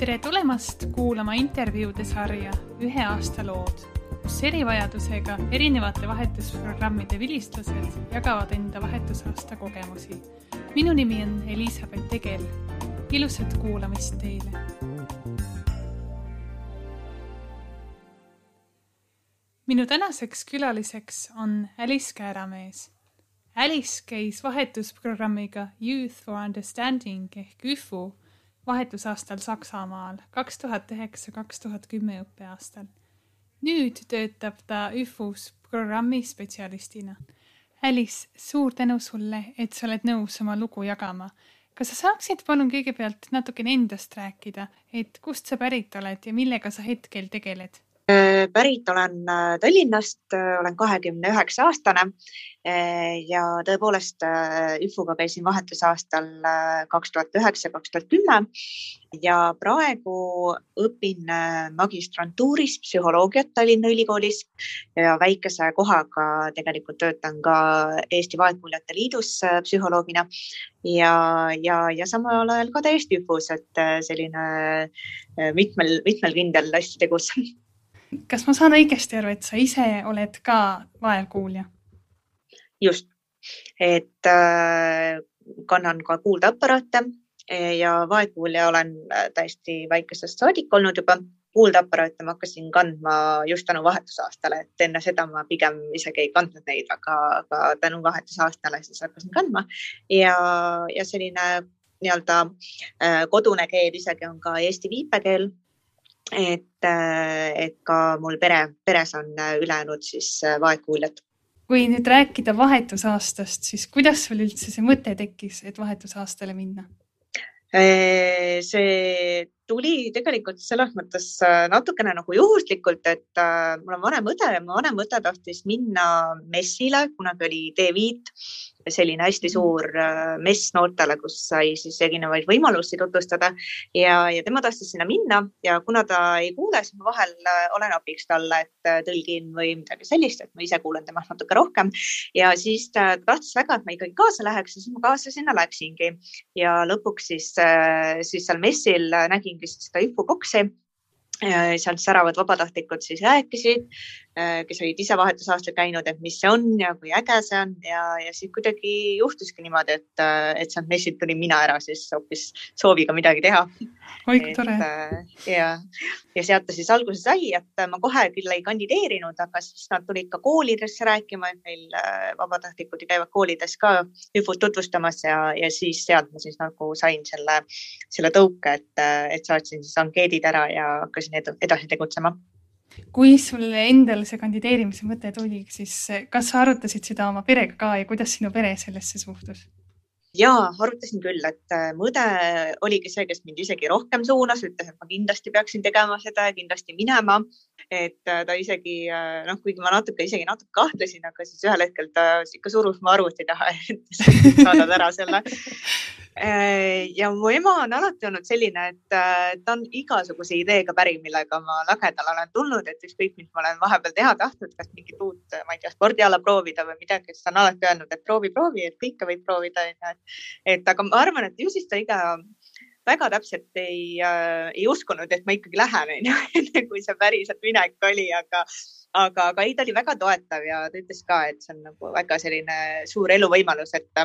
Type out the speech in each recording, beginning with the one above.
tere tulemast kuulama intervjuude sarja Ühe aasta lood, kus erivajadusega erinevate vahetusprogrammide vilistlased jagavad enda vahetusaasta kogemusi. minu nimi on Elizabeth Tegel. ilusat kuulamist teile. minu tänaseks külaliseks on Alice Kääramees. Alice käis vahetusprogrammiga Youth for Understanding ehk ÜFU vahetusaastal Saksamaal kaks tuhat üheksa, kaks tuhat kümme õppeaastal. nüüd töötab ta ÜFU-s programmi spetsialistina. Alice, suur tänu sulle, et sa oled nõus oma lugu jagama. kas sa saaksid palun kõigepealt natukene endast rääkida, et kust sa pärit oled ja millega sa hetkel tegeled? Pärit olen äh, Tallinnast, äh, olen kahekümne üheksa aastane. Äh, ja tõepoolest ÜFU-ga käisin vahetusaastal kaks tuhat üheksa, kaks tuhat kümme. Ja praegu õpin magistrantuuris psühholoogiat Tallinna Ülikoolis. Ja väikese kohaga tegelikult töötan ka Eesti Vaegkuuljate Liidus psühholoogina. Ja, ja, ja samal ajal ka täiesti ÜFU-s, et selline mitmel, mitmel kindel hästi tegus kas ma saan õigesti aru, et sa ise oled ka vaegkuulja? just, et äh, kannan ka kuuldeaparaate ja vaegkuulja olen äh, täiesti väikesest saadik olnud juba. kuuldeaparaate ma hakkasin kandma just tänu vahetusaastale, et enne seda ma pigem isegi ei kandnud neid, aga, aga tänu vahetusaastale siis hakkasin kandma ja, ja selline nii-öelda äh, kodune keel isegi on ka eesti viipekeel et, äh, et ka mul pere, peres on äh, ülejäänud siis äh, vaegkuuljad. kui nüüd rääkida vahetusaastast, siis kuidas sul üldse see mõte tekkis, et vahetusaastale minna? see tuli tegelikult selles mõttes natukene nagu juhuslikult, et mul on vanem õde ja mu vanem õde tahtis minna messile, kunagi oli D5 selline hästi mm. suur äh, mess noortele, kus sai siis erinevaid võimalusi tutvustada ja, ja tema tahtis sinna minna ja kuna ta ei kuule, siis ma vahel äh, olen abiks talle, et äh, tõlgin või midagi sellist, et ma ise kuulen temast natuke rohkem. ja siis ta tahtis väga, et ma ikkagi kaasa läheks ja siis ma kaasa sinna läksingi ja lõpuks siis, siis seal messil nägingi seda infoboksi sealt säravad vabatahtlikud siis rääkisid Äh, kes olid ise vahetusaastal käinud, et mis see on ja kui äge see on ja, ja siis kuidagi juhtuski niimoodi, et, äh, et sealt messilt tulin mina ära siis hoopis sooviga midagi teha. oi kui tore. Äh, ja, ja sealt ta siis alguse sai, et ma kohe küll ei kandideerinud, aga siis nad tulid ka koolidesse rääkima, et meil vabatahtlikud ju käivad koolides ka ÜFO-t tutvustamas ja, ja siis sealt ma siis nagu sain selle, selle tõuke, et, et saatsin siis ankeedid ära ja hakkasin edasi tegutsema kui sulle endale see kandideerimise mõte tuli, siis kas sa arutasid seda oma perega ka ja kuidas sinu pere sellesse suhtus? ja arutasin küll, et äh, mu õde oligi see, kes mind isegi rohkem suunas, ütles, et ma kindlasti peaksin tegema seda ja kindlasti minema. Et äh, ta isegi äh, noh, kuigi ma natuke isegi natuke kahtlesin, aga siis ühel hetkel ta ikka surus mu arvuti taha, et saadad ära selle Äh, ja mu ema on alati olnud selline, et ta on igasuguse ideega päri, millega ma lagedale olen tulnud, et ükskõik, mis ma olen vahepeal teha tahtnud, kas mingit uut, ma ei tea, spordiala proovida või midagi, siis ta on alati öelnud, et proovi, proovi, et kõike võib proovida, onju. et aga ma arvan, et ju siis ta iga väga täpselt ei äh,, ei uskunud, et ma ikkagi lähen, onju, enne kui see päriselt minek oli, aga, aga, aga ei, ta oli väga toetav ja ta ütles ka, et see on nagu väga selline suur eluvõimalus, et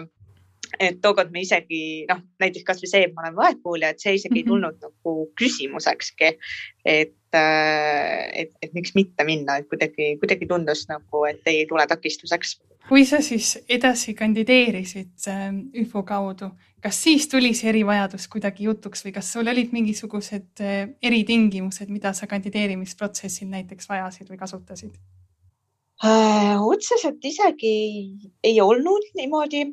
et tookord me isegi noh, näiteks kasvõi see, et ma olen vaegkuulja, et see isegi ei mhm. tulnud mm -hmm. nagu küsimusekski, et, et, et miks mitte minna, et kuidagi, kuidagi tundus nagu, et ei tule takistuseks. kui sa siis edasi kandideerisid ÜFO kaudu, kas siis tuli see erivajadus kuidagi jutuks või kas sul olid mingisugused äh, eritingimused, mida sa kandideerimisprotsessil näiteks vajasid või kasutasid? Äh, otseselt isegi ei olnud niimoodi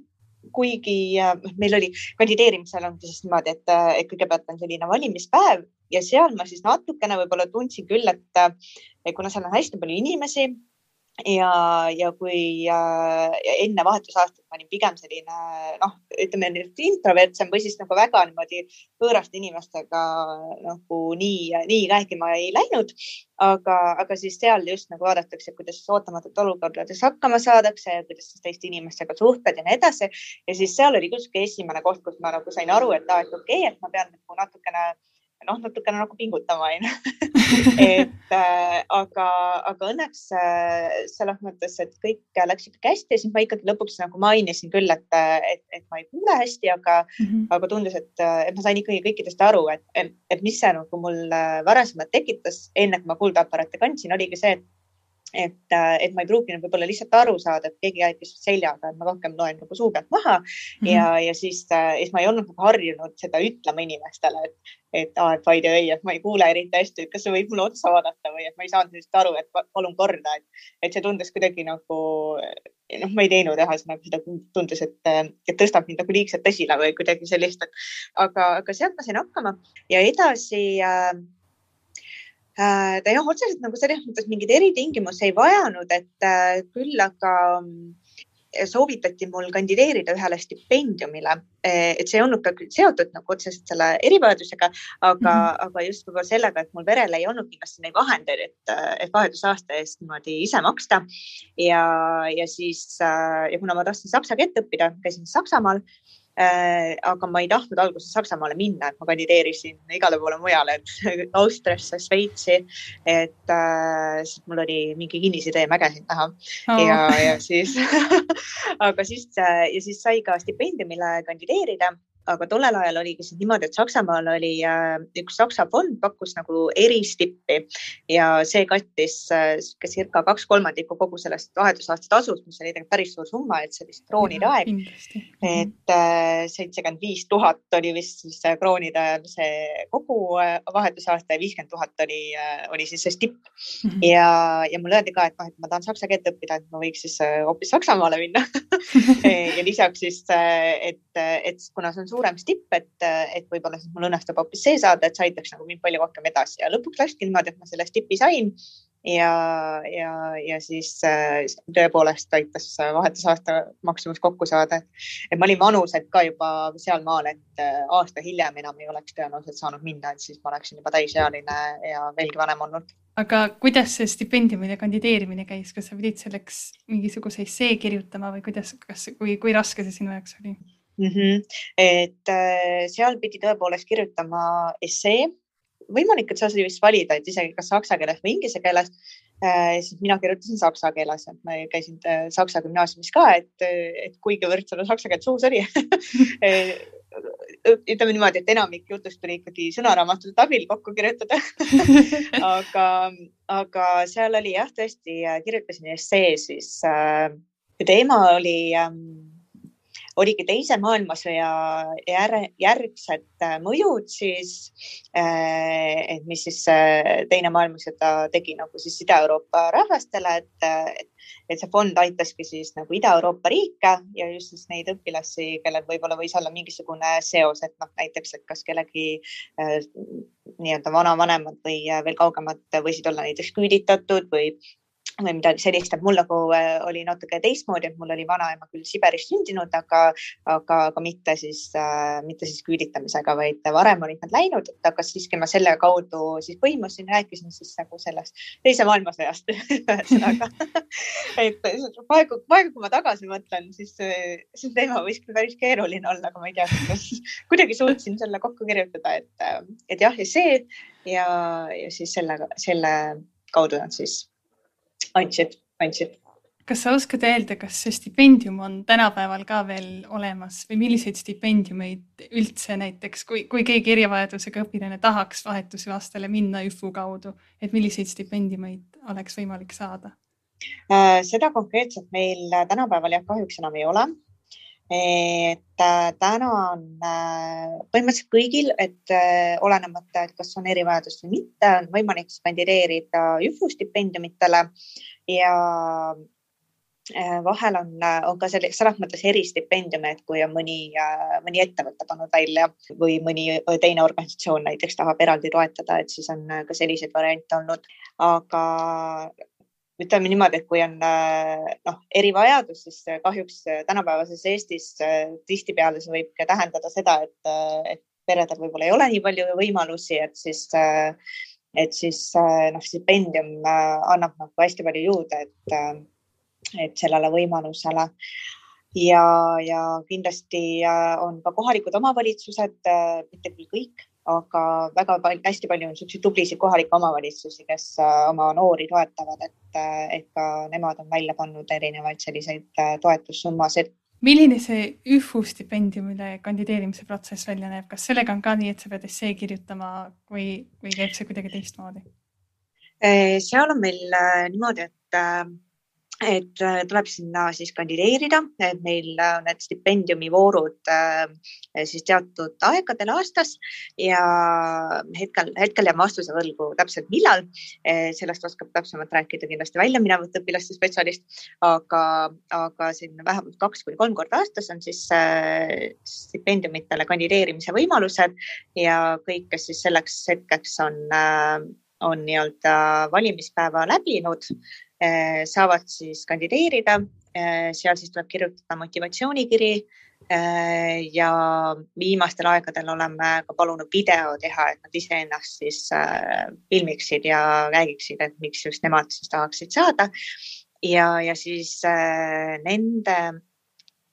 kuigi äh, meil oli kandideerimisel ongi siis niimoodi, äh, et kõigepealt on selline valimispäev ja seal ma siis natukene võib-olla tundsin küll, et, äh, kuna seal on hästi palju inimesi ja, ja kui äh, enne vahetusaastat ma olin pigem selline noh, ütleme introvertsem või siis nagu väga niimoodi võõraste inimestega nagu nii, nii rääkima ei läinud. aga, aga siis seal just nagu vaadatakse, kuidas ootamatute olukordades hakkama saadakse ja kuidas siis teiste inimestega suhtled ja nii edasi. ja siis seal oli kuskil esimene koht, kus ma nagu sain aru, et aa, et okei okay,, et ma pean nagu natukene noh, natukene nagu pingutama onju et äh, aga, aga õnneks äh, selles mõttes, et kõik läks ikkagi hästi, siis ma ikkagi lõpuks nagu mainisin küll, et, et, et ma ei kuule hästi, aga mm, -hmm. aga tundus, et, et ma sain ikkagi kõikidest aru, et, et, et mis see nagu mul varasemalt tekitas, enne kui ma kuuldeaparaate kandsin, oligi see, et et, et ma ei pruukinud võib-olla lihtsalt aru saada, et keegi rääkis seljaga, et ma rohkem loen nagu suu pealt maha mm -hmm. ja, ja siis, siis ma ei olnud nagu harjunud seda ütlema inimestele, et, et aa, et by the way, et ma ei kuule eriti hästi, et kas sa võid mulle otsa vaadata või et ma ei saanud sellest aru, et palun korda, et, et see tundus kuidagi nagu noh, ma ei teinud ühesõnaga seda tundus, et, et tõstab mind nagu liigselt esile või kuidagi sellist, aga, aga sealt ma sain hakkama ja edasi Äh, ta jah, otseselt nagu selles mõttes mingeid eritingimusi ei vajanud, et äh, küll aga mm, soovitati mul kandideerida ühele stipendiumile, äh, et see ei olnud ka seotud nagu otseselt selle erivajadusega, aga mm, -hmm. aga just võib-olla sellega, et mul perel ei olnud kindlasti neid vahendeid, et, et vahetusaasta eest niimoodi ise maksta. ja, ja siis ja kuna ma tahtsin saksa keelt õppida, käisin Saksamaal Äh, aga ma ei tahtnud alguses Saksamaale minna, et ma kandideerisin igale poole mujale, et Austriasse, Šveitsi, et äh, mul oli mingi kinnisidee mäge siin taha oh. ja, ja siis aga siis äh, ja siis sai ka stipendiumile kandideerida aga tollel ajal oligi siis niimoodi, et Saksamaal oli äh, üks Saksa fond pakkus nagu eristippi ja see kattis äh, circa kaks kolmandikku kogu sellest vahetusaasta tasust, mis oli tegelikult päris suur summa, et see vist kroonide aeg. et äh, seitsekümmend viis tuhat oli vist siis kroonide ajal see kogu vahetusaasta ja viiskümmend tuhat oli, oli siis see stipp mm. -hmm. ja, ja mulle öeldi ka, et noh, et ma tahan saksa keelt õppida, et ma võiks siis hoopis Saksamaale minna ja lisaks siis, et, et kuna see on suurem stipp, et, et võib-olla siis mul õnnestub hoopis see saada, et see aitaks nagu mind palju rohkem edasi ja lõpuks läkski niimoodi, et ma selle stipi sain ja, ja, ja siis äh, tõepoolest aitas vahetusaasta maksumus kokku saada. et ma olin vanuselt ka juba sealmaal, et äh, aasta hiljem enam ei oleks tõenäoliselt saanud minna, et siis ma oleksin juba täisealine ja veelgi vanem olnud. aga kuidas see stipendiumile kandideerimine käis, kas sa pidid selleks mingisuguse essee kirjutama või kuidas, kas, kui, kui raske see sinu jaoks oli? Mm. -hmm. et äh, seal pidi tõepoolest kirjutama essee. võimalik, et sa sai vist valida, et isegi kas saksa keeles või inglise keeles äh,. siis mina kirjutasin saksa keeles, et ma käisin äh, saksa gümnaasiumis ka, et, et kuigivõrd seda saksa keelt suus oli ütleme niimoodi, et enamik jutust tuli ikkagi sõnaraamatute abil kokku kirjutada aga, aga seal oli jah, tõesti kirjutasin essee siis äh, teema oli ähm, oligi Teise maailmasõja järgsed äh, mõjud siis, äh, et mis siis äh, Teine maailmasõda tegi nagu siis Ida-Euroopa rahvastele, et, et see fond aitaski siis nagu Ida-Euroopa riike ja just siis neid õpilasi, kellel võib-olla võis olla mingisugune seos, et noh, näiteks, et kas kellegi nii-öelda vanavanemad või veel kaugemad võisid olla näiteks küüditatud või või midagi sellist, et mul nagu äh, oli natuke teistmoodi, et mul oli vanaema küll Siberis sündinud, aga, aga, aga mitte siis äh,, mitte siis küüditamisega, vaid varem olid nad läinud, et aga siiski ma selle kaudu siis põimusin, rääkisin siis nagu sellest teise maailmasõjast ühesõnaga. Et praegu, praegu, kui ma tagasi mõtlen, siis see teema võis küll päris keeruline olla, aga ma ei tea, kuidas kuidagi suutsin selle kokku kirjutada, et, et jah, ja see ja, ja siis sellega, selle kaudu nad siis andsid, andsid. kas sa oskad öelda, kas see stipendium on tänapäeval ka veel olemas või milliseid stipendiumeid üldse näiteks, kui, kui keegi erivajadusega õpilane tahaks vahetusvastale minna ÜFU kaudu, et milliseid stipendiumeid oleks võimalik saada? Äh, seda konkreetselt meil tänapäeval jah, kahjuks enam ei ole et äh, täna on äh, põhimõtteliselt kõigil, et olenemata, et kas on erivajadus või mitte, on võimalik kandideerida ÜFU stipendiumitele ja äh, vahel on, äh, on ka selles, selles mõttes eristipendiume, et kui on mõni, äh, mõni ettevõte pannud välja või mõni teine organisatsioon näiteks tahab eraldi toetada, et siis on ka selliseid variante olnud, aga ütleme niimoodi, et kui on noh, erivajadus, siis kahjuks tänapäevases Eestis tihtipeale see võib ka tähendada seda, et, et peredel võib-olla ei ole nii palju võimalusi, et siis äh, et siis äh, noh, stipendium äh, annab nagu hästi palju juurde, et, äh, et sellele võimalusele. Ja, ja kindlasti on ka kohalikud omavalitsused, mitte küll kõik, aga väga palju, hästi palju on niisuguseid tublisid kohalikke omavalitsusi, kes äh, oma noori toetavad, et, äh, et ka nemad on välja pannud erinevaid selliseid äh, toetussummasid. milline see ÜFU stipendiumile kandideerimise protsess välja näeb, kas sellega on ka nii, et sa pead essee kirjutama või, või käib see kuidagi teistmoodi? seal on meil niimoodi, et et äh, tuleb sinna siis kandideerida, et meil on need stipendiumivoorud äh, siis teatud aegadel aastas ja hetkel, hetkel jääb vastuse võlgu täpselt millal. Äh, sellest oskab täpsemalt rääkida kindlasti välja minevat õpilaste spetsialist, aga, aga siin vähemalt kaks kuni kolm korda aastas on siis stipendiumitele kandideerimise võimalused ja kõik, kes siis selleks hetkeks on, on nii-öelda valimispäeva läbinud Eh, saavad siis kandideerida. Eh, seal siis tuleb kirjutada motivatsioonikiri eh, ja viimastel aegadel oleme ka palunud video teha, et nad iseennast siis filmiksid ja räägiksid, et miks just nemad siis tahaksid saada. ja, ja siis nende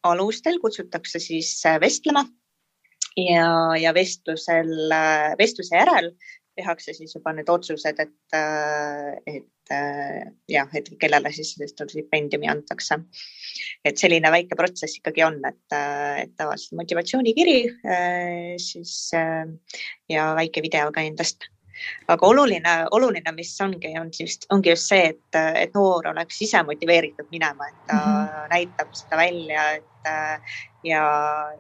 alustel kutsutakse siis vestlema ja, ja vestlusel, vestluse järel tehakse siis juba need otsused, et, et Äh, jah, et kellele siis stipendiumi antakse. et selline väike protsess ikkagi on, et, äh, et tavaliselt motivatsioonikiri äh, siis ja väike video ka endast aga oluline, oluline, mis ongi, on siis, ongi just see, et, et noor oleks ise motiveeritud minema, et ta mm -hmm. näitab seda välja, et ja,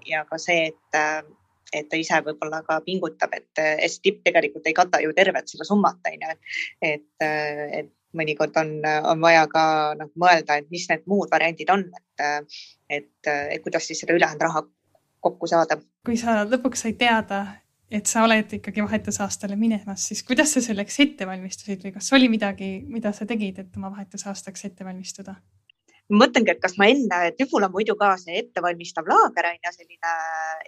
ja ka see, et et ta ise võib-olla ka pingutab, et S-tipp tegelikult ei kata ju tervet seda summat, on ju, et, et mõnikord on, on vaja ka noh, mõelda, et mis need muud variandid on, et, et, et kuidas siis seda ülejäänud raha kokku saada. kui sa lõpuks said teada, et sa oled ikkagi vahetusaastale minemas, siis kuidas sa selleks ette valmistusid või kas oli midagi, mida sa tegid, et oma vahetusaastaks ette valmistuda? Mõtlengi, et kas ma enne, Tüful on muidu ka see ettevalmistav laager on ju, selline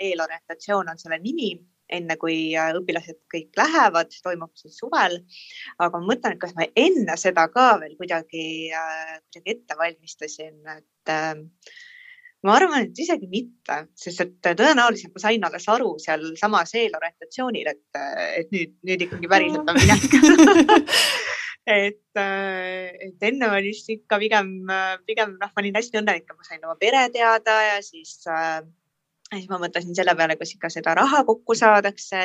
eelorientatsioon on selle nimi enne kui äh, õpilased kõik lähevad, toimub siis suvel. aga ma mõtlen, et kas ma enne seda ka veel kuidagi, äh, kuidagi ette valmistasin, et äh, ma arvan, et isegi mitte, sest et tõenäoliselt ma sain alles aru sealsamas eelorientatsioonil, et, et nüüd, nüüd ikkagi päriselt on minek et, et enne oli vist ikka pigem, pigem noh, ma olin hästi õnnelik, et ma sain oma pere teada ja siis äh, ja siis ma mõtlesin selle peale, kas ikka seda raha kokku saadakse.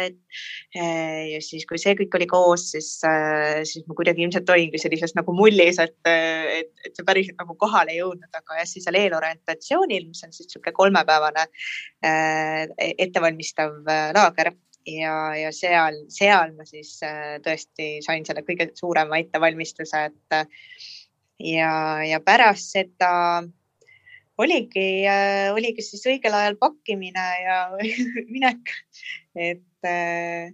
Eh, ja siis, kui see kõik oli koos, siis, eh, siis ma kuidagi ilmselt olingi sellises nagu mullis, et, et, et see päriselt nagu kohale ei jõudnud, aga jah, siis seal eelorientatsioonil, mis on siis niisugune kolmepäevane äh, ettevalmistav laager ja, ja seal, seal ma siis äh, tõesti sain selle kõige suurema ettevalmistuse, et ja, ja pärast seda oligi, äh, oligi siis õigel ajal pakkimine ja minek, et äh,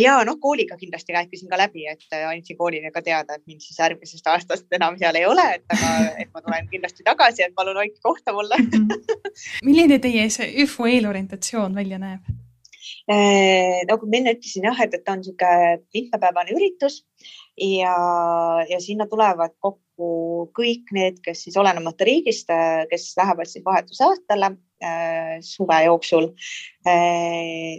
ja noh, kooliga kindlasti rääkisin ka läbi, et äh, andsin koolile ka teada, et mind siis järgmisest aastast enam seal ei ole, et aga, et ma tulen kindlasti tagasi, et palun hoidke kohta mulle. Milline teie see ÜFO eelorientatsioon välja näeb? Nagu ma enne ütlesin jah, et, et ta on niisugune mitmepäevane üritus ja, ja sinna tulevad kokku kõik need, kes siis olenemata riigist, kes lähevad siis vahetusaastale äh, suve jooksul.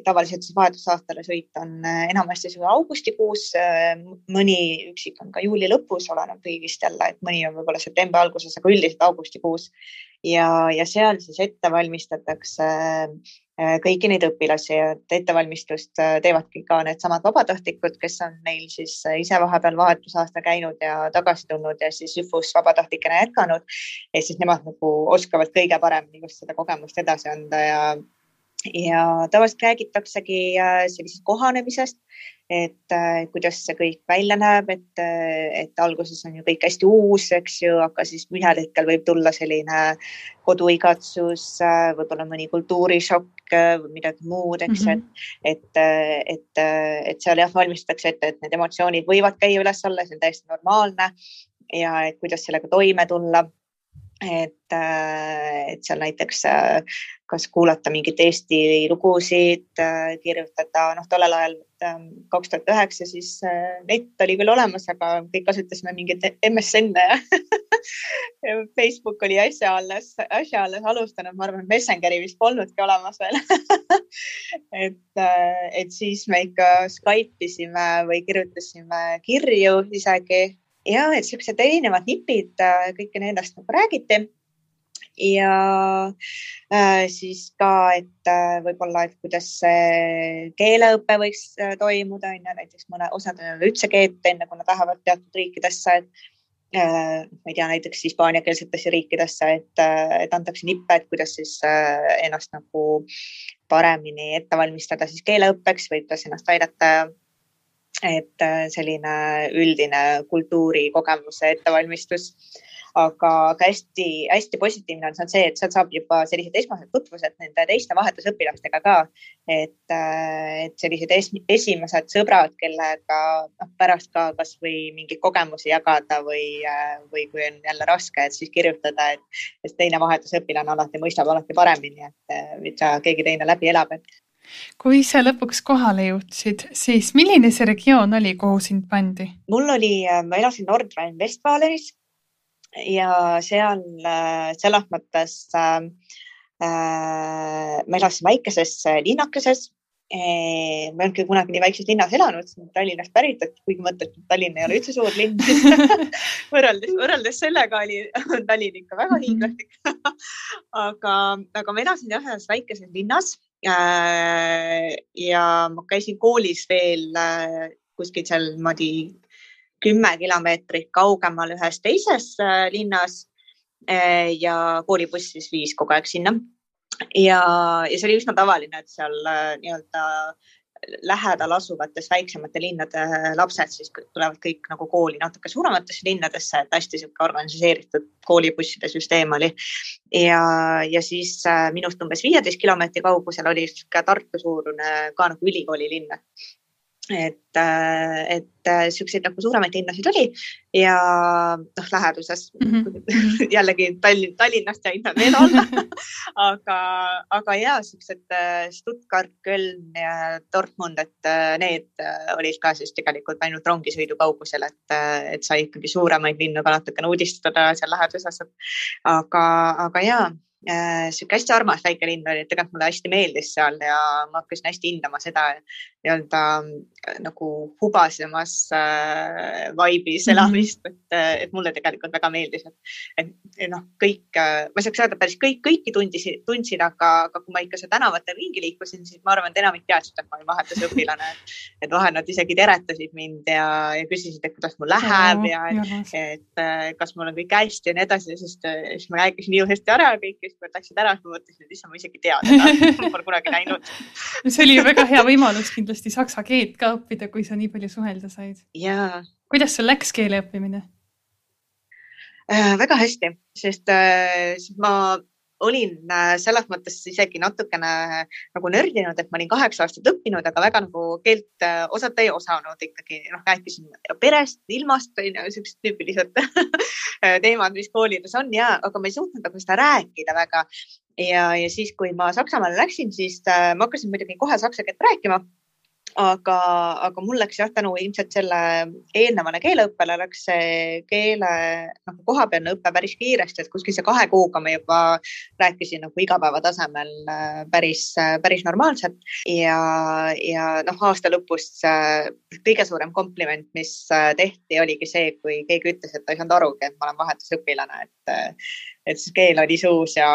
Tavaliselt siis vahetusaastale sõit on enamasti augustikuus, mõni üksik on ka juuli lõpus, oleneb riigist jälle, et mõni on võib-olla septembri alguses, aga üldiselt augustikuus. ja, ja seal siis ette valmistatakse Äh, kõiki neid õpilasi, et ettevalmistust äh, teevadki ka needsamad vabatahtlikud, kes on neil siis äh, ise vahepeal vahetusaasta käinud ja tagasi tulnud ja siis ÜFUs vabatahtlikena jätkanud. ja siis nemad nagu oskavad kõige paremini just seda kogemust edasi anda ja ja tavaliselt räägitaksegi sellisest kohanemisest, et äh, kuidas see kõik välja näeb, et, äh, et alguses on ju kõik hästi uus, eks ju, aga siis ühel hetkel võib tulla selline koduigatsus, äh, võib-olla mõni kultuurishokk või midagi muud, eks mm, -hmm. et, et, et, et seal jah, valmistatakse ette, et need emotsioonid võivad käia üles-alla, see on täiesti normaalne ja et kuidas sellega toime tulla et, äh, et seal näiteks äh, kas kuulata mingeid Eesti lugusid, äh, kirjutada, noh, tollel ajal ähm, kaks tuhat üheksa, siis net oli küll olemas, aga kõik kasutasime mingeid MSN-e ja Facebook oli äsja alles, äsja alles alustanud, ma arvan, Messengeri vist polnudki olemas veel et, et siis me ikka Skype isime või kirjutasime kirju isegi ja et siuksed erinevad nipid, äh, kõike nendest nagu räägiti. Ja äh, siis ka, et äh, võib-olla, et kuidas see keeleõpe võiks äh, toimuda, on ju, näiteks mõne, osadel ei ole üldse keelt, enne kui nad lähevad teatud riikidesse, et äh, ma ei tea, näiteks hispaaniakeelsetesse riikidesse, et, äh, et antakse nippe, et kuidas siis ennast nagu paremini ette valmistada siis keeleõppeks või kuidas ennast aidata et äh, selline üldine kultuurikogemuse ettevalmistus aga, aga hästi-hästi positiivne on see, et sealt saab juba sellised esmased tutvused nende teiste vahetusõpilastega ka. et, äh, et sellised es esimesed sõbrad, kellega noh, pärast ka kasvõi mingeid kogemusi jagada või, äh, või kui on jälle raske, et siis kirjutada, et, teine vahetusõpilane alati mõistab alati paremini, et mida keegi teine läbi elab, et kui sa lõpuks kohale jõudsid, siis milline see regioon oli, kuhu sind pandi? mul oli, ma elasin Nordrhein-Westfalenis ja seal äh, selles mõttes äh, äh ma elasin väikeses äh, linnakeses ma ei olnud küll kunagi nii väikses linnas elanud, Tallinnast pärit, et kuigi mõtled, et Tallinn ei ole üldse suur linn võrreldes, võrreldes sellega oli Tallinn ikka väga mhm. hiiglaslik aga, aga ma elasin jah ühes väikeses linnas äh, ja ma käisin koolis veel äh, kuskil seal niimoodi kümme kilomeetrit kaugemal ühes teises äh, linnas äh, ja koolibuss siis viis kogu aeg sinna. ja, ja see oli üsna tavaline, et seal äh, nii-öelda lähedal asuvates väiksemate linnade lapsed siis tulevad kõik nagu kooli natuke suurematesse linnadesse, et hästi sihuke organiseeritud koolibusside süsteem oli. ja, ja siis minust umbes viieteist kilomeetri kaugusel oli sihuke Tartu suurune ka nagu ülikooli linn et, äh, et äh, siukseid nagu suuremaid linnasid oli ja noh, läheduses mm -hmm. jällegi Tallinn, Tallinnast jäid nad veel alla aga, aga ja siuksed äh, Stuttgart, Köln ja Dortmund, et need olid ka siis tegelikult ainult rongisõidu kaugusel, et, et sai ikkagi suuremaid linnu ka natukene uudistada seal läheduses. aga, aga ja sihuke hästi armas väike linn oli, et tegelikult mulle hästi meeldis seal ja ma hakkasin hästi hindama seda nii-öelda äh, nagu hubasemas äh, vaibis mhm. elamist, et, äh, et mulle tegelikult väga meeldis, et, et noh, kõik, ma saaks öelda päris kõik, kõiki tundisid, tundsin, aga, aga kui ma ikka seal tänavatel ringi liikusin, siis ma arvan, et enamik teadsid, et ma olin vahetusõpilane. et vahel nad isegi teretasid mind ja, ja küsisid, et kuidas mul läheb ja, ja et kas mul on kõik hästi ja nii edasi, sest siis ma rääkisin ilusasti ära kõike nad läksid ära, siis ma mõtlesin, et issand, ma isegi tean seda Pole kunagi näinud see oli väga hea võimalus kindlasti saksa keelt ka õppida, kui sa nii palju suhelda said. jaa. kuidas sul läks keele õppimine äh,? väga hästi, sest äh, ma olin äh, selles mõttes isegi natukene nagu nördinud, et ma olin kaheksa aastat õppinud, aga väga nagu keelt äh, osata ei osanud ikkagi. noh, rääkisin perest, ilmast, siuksed tüüpilised teemad, mis koolides on ja, aga ma ei suutnud nagu seda rääkida väga. ja, ja siis, kui ma Saksamaale läksin, siis äh, ma hakkasin muidugi kohe saksa keelt rääkima aga, aga mul läks jah, tänu ilmselt selle eelnevale keeleõppele läks see keele nagu kohapealne õpe päris kiiresti, et kuskil see kahe kuuga ma juba rääkisin nagu igapäevatasemel äh, päris, äh, päris normaalselt. Ja, ja noh, aasta lõpus äh, kõige suurem kompliment, mis tehti, oligi see, kui keegi ütles, et ta ei saanud arugi, et ma olen vahetusõpilane, et et siis keel oli suus ja,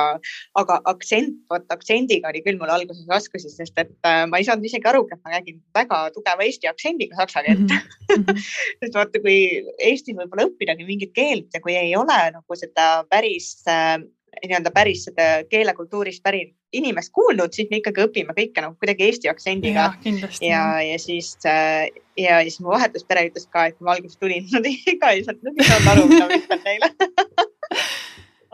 aga aktsent, vot aktsendiga oli küll mul alguses raskusi, sest et äh, ma ei saanud isegi aru, et ma räägin väga tugeva eesti aktsendiga saksa keelt mm. -hmm. sest vaata, kui Eestis võib-olla õppidagi mingit keelt ja kui ei ole nagu seda päris äh, nii-öelda päris seda keelekultuurist pärit inimest kuulnud, siis me ikkagi õpime kõike nagu kuidagi eesti aktsendiga. ja, ja, ja siis äh, ja siis mu vahetuspere ütles ka, et kui ma alguses tulin, nad ikka ei saanud aru, mida ma ütlen neile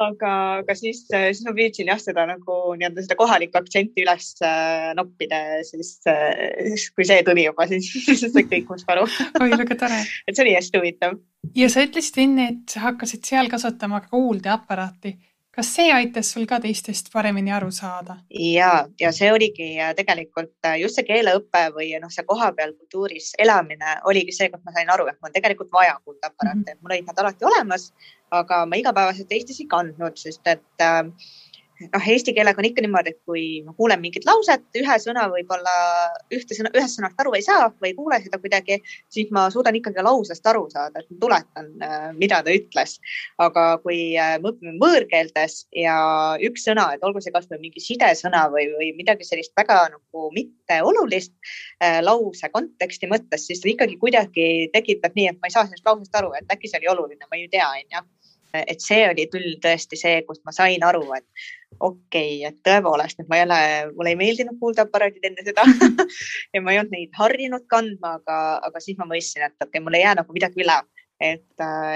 aga, aga siis, siis ma püüdsin jah, seda nagu nii-öelda seda kohalikku aktsenti üles äh, noppida ja siis, äh, siis kui see tuli juba, siis, siis sai kõik must aru. oi, väga tore. et see oli hästi huvitav. ja sa ütlesid enne, et hakkasid seal kasutama ka kuuldeaparaati kas see aitas sul ka teistest paremini aru saada? ja, ja see oligi tegelikult äh, just see keeleõpe või noh, see kohapeal kultuuris elamine oligi see, kus ma sain aru, et mul on tegelikult vaja kuuldeaparaate mm, -hmm. mul olid nad alati olemas, aga ma igapäevaselt Eestis ei kandnud, sest et äh, noh, eesti keelega on ikka niimoodi, et kui ma kuulen mingit lauset, ühe sõna võib-olla ühte sõna, ühest sõnast aru ei saa või ei kuule seda kuidagi, siis ma suudan ikkagi lausest aru saada, et ma tuletan, äh, mida ta ütles. aga kui äh, me õpime võõrkeeltes ja üks sõna, et olgu see kasvõi mingi sidesõna või, või midagi sellist väga nagu mitteolulist äh, lause konteksti mõttes, siis ta ikkagi kuidagi tekitab nii, et ma ei saa sellest lausest aru, et äkki see oli oluline, ma ei tea, onju et see oli küll tõesti see, kust ma sain aru, et okei okay,, et tõepoolest, et ma ei ole, mulle ei meeldinud kuuldeaparaadid enne seda ja ma ei olnud neid harjunud kandma, aga, aga siis ma mõistsin, et okei okay,, mul ei jää nagu midagi üle, et,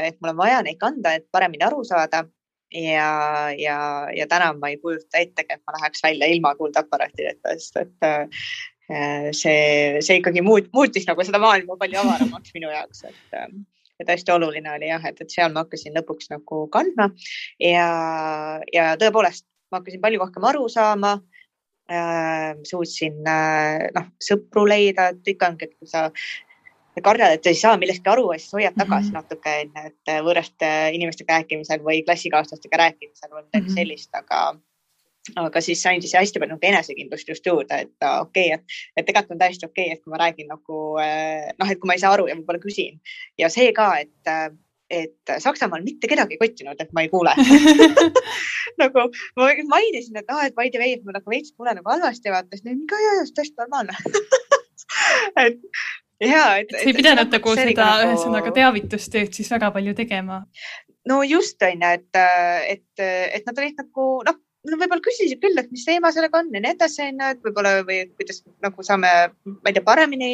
et mul on vaja neid kanda, et paremini aru saada. Ja, ja, ja täna ma ei kujuta ettegi, et ma läheks välja ilma kuuldeaparaatideta, sest et äh, see, see ikkagi muut, muutis nagu seda maailma palju avaramaks minu jaoks, et et hästi oluline oli jah, et, et seal ma hakkasin lõpuks nagu kandma. Ja, ja tõepoolest ma hakkasin palju rohkem aru saama äh,. suutsin äh, noh, sõpru leida, et ikka ongi, et kui sa kardad, et ei saa millestki aru ja siis hoiad tagasi mm -hmm. natuke, et võõraste inimestega rääkimisel või klassikaaslastega rääkimisel või midagi mm -hmm. sellist, aga aga siis sain siis hästi palju nagu enesekindlust just juurde, et okei okay,, et, et tegelikult on täiesti okei okay,, et kui ma räägin nagu eh, noh, et kui ma ei saa aru ja võib-olla küsin ja see ka, et, et Saksamaal mitte kedagi ei kottinud, et ma ei kuule nagu ma mainisin, et ah, et by the way, et ma nagu veits kuulen nagu halvasti, vaata, siis nad mingi, jaa, jaa, täiesti normaalne et ja, et. sa ei pidanud nagu seda nagu... ühesõnaga teavitustööd siis väga palju tegema? no just on ju, et, et, et nad olid nagu noh no võib-olla küsisid küll, et mis teema sellega on ja nii edasi, onju, et võib-olla või kuidas nagu saame, ma ei tea, paremini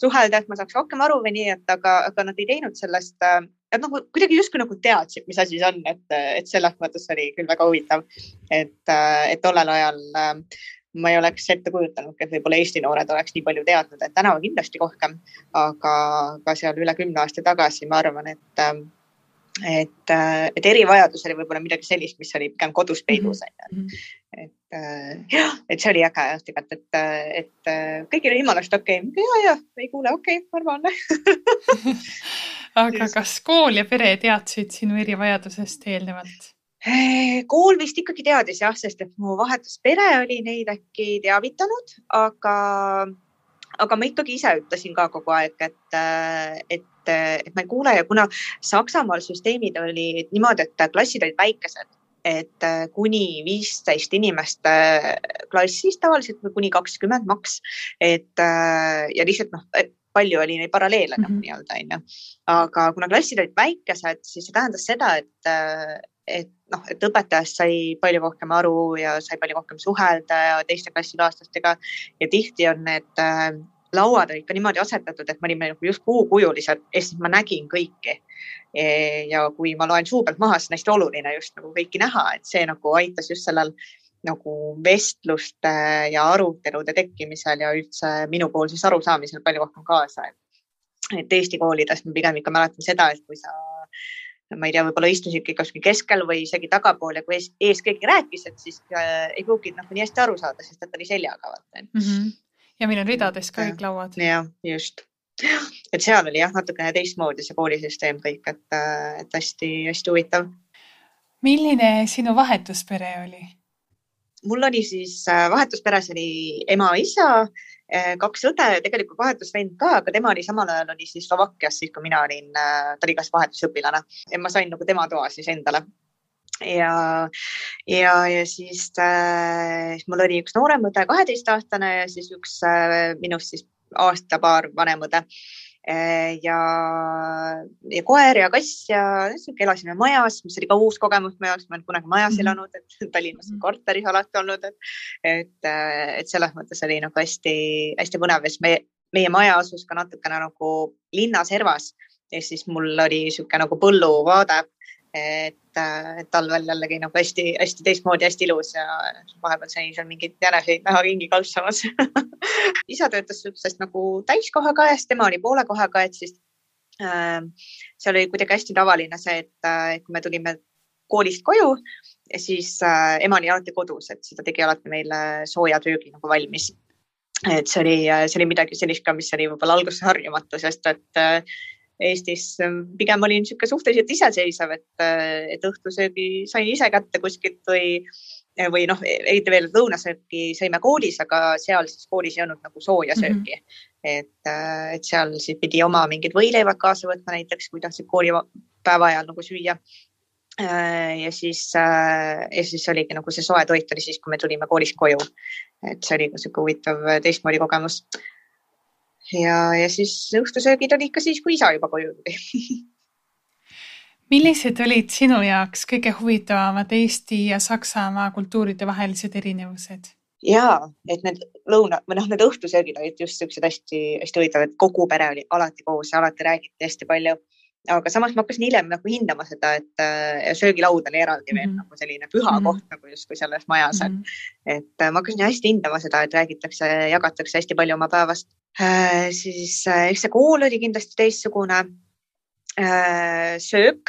suhelda, et ma saaks rohkem aru või nii, et aga, aga nad ei teinud sellest, et nagu kuidagi justkui nagu teadsid, mis asi see on, et, et selles mõttes oli küll väga huvitav, et, et tollel ajal ma ei oleks ette kujutanudki, et võib-olla Eesti noored oleks nii palju teadnud, et täna kindlasti rohkem, aga ka seal üle kümne aasta tagasi ma arvan, et et, äh, et erivajadus oli võib-olla midagi sellist, mis oli pigem kodus peidus onju mm -hmm.. et äh, jah, et see oli äge jah tegelikult, et, et äh, kõigil oli jumala eest okei okay., ja, ja ei kuule, okei okay,, normaalne aga kas kool ja pere teadsid sinu erivajadusest eelnevalt? kool vist ikkagi teadis jah, sest et mu vahetuspere oli neid äkki teavitanud, aga, aga ma ikkagi ise ütlesin ka kogu aeg, et, et et, et ma ei kuule ja kuna Saksamaal süsteemid olid niimoodi, et klassid olid väikesed, et äh, kuni viisteist inimest äh, klassis tavaliselt või kuni kakskümmend maks, et äh, ja lihtsalt noh, palju oli neid paralleele mm -hmm. nii-öelda onju. aga kuna klassid olid väikesed, siis see tähendas seda, et, et noh, et õpetajast sai palju rohkem aru ja sai palju rohkem suhelda ja teiste klassikaaslastega ja tihti on need lauad olid ka niimoodi asetatud, et me olime nagu just kuukujulised ja siis ma nägin kõiki. E, ja kui ma loen suu pealt maha, siis on hästi oluline just nagu kõiki näha, et see nagu aitas just sellel nagu vestluste ja arutelude tekkimisel ja üldse minu pool siis arusaamisel palju rohkem kaasa. et Eesti koolides ma pigem ikka mäletan seda, et kui sa ma ei tea, võib-olla istusidki kuskil keskel või isegi tagapool ja kui ees, ees keegi rääkis, et siis äh, ei pruukinud nagu nii hästi aru saada, sest et ta oli seljaga vaata mm. -hmm ja meil on ridades ka kõik lauad. jah, just. et seal oli jah, natukene teistmoodi see koolisüsteem kõik, et, et hästi-hästi huvitav. milline sinu vahetuspere oli? mul oli siis äh, vahetusperes oli ema-isa, äh, kaks õde, tegelikult vahetusvend ka, aga tema oli samal ajal oli siis Slovakkias, siis kui mina olin, äh, ta oli ka vahetusõpilane ja ma sain nagu tema toa siis endale ja, ja, ja siis äh, mul oli üks noorem õde, kaheteistaastane ja siis üks äh, minust siis aasta-paar vanem õde äh,. ja, ja koer ja kass ja sihuke elasime majas, mis oli ka uus kogemus mu jaoks, ma ei olnud kunagi majas -hmm. elanud, et Tallinnas on korteris alati olnud, et, et, äh, et selles mõttes oli nagu hästi-hästi põnev ja siis meie, meie maja asus ka natukene nagu linnaservas ja siis mul oli niisugune nagu põlluvaade et, et talvel jällegi nagu hästi-hästi teistmoodi, hästi ilus ja vahepeal sai seal mingeid jäneseid näha ringi kalpsamas isa töötas siuksest nagu täiskohaga ja siis tema oli poole kohaga, et siis äh, seal oli kuidagi hästi tavaline see, et äh, kui me tulime koolist koju, siis äh, ema oli alati kodus, et seda tegi alati meile sooja söögi nagu valmis. et see oli, see oli midagi sellist ka, mis oli võib-olla alguses harjumatu, sest et äh, Eestis pigem olin niisugune suhteliselt iseseisev, et, et õhtusöögi sain ise kätte kuskilt või, või noh, eriti veel lõunasööki sõime koolis, aga seal siis koolis ei olnud nagu sooja mhm. sööki mm. -hmm. et, et seal siis pidi oma mingid võileivad kaasa võtma näiteks, kui tahtsid koolipäeva ajal nagu süüa Äh, ja siis, äh, ja siis oligi nagu see soe toit oli siis, kui me tulime koolist koju. et see oli sihuke huvitav teistmoodi kogemus. Ja, ja siis õhtusöögid olid ka siis, kui isa juba koju tuli millised olid sinu jaoks kõige huvitavamad Eesti ja Saksamaa kultuuride vahelised erinevused? ja, et need lõuna või noh, need õhtusöögid olid just siuksed hästi-hästi huvitavad, et kogu pere oli alati koos ja alati räägiti hästi palju aga samas ma hakkasin hiljem nagu hindama seda, et äh, söögilaud oli eraldi veel mm -hmm. nagu selline püha mm -hmm. koht nagu justkui selles majas mm, -hmm. et, äh, ma hakkasin hästi hindama seda, et räägitakse, jagatakse hästi palju oma päevast äh,. siis äh, eks see kool oli kindlasti teistsugune äh,. söök,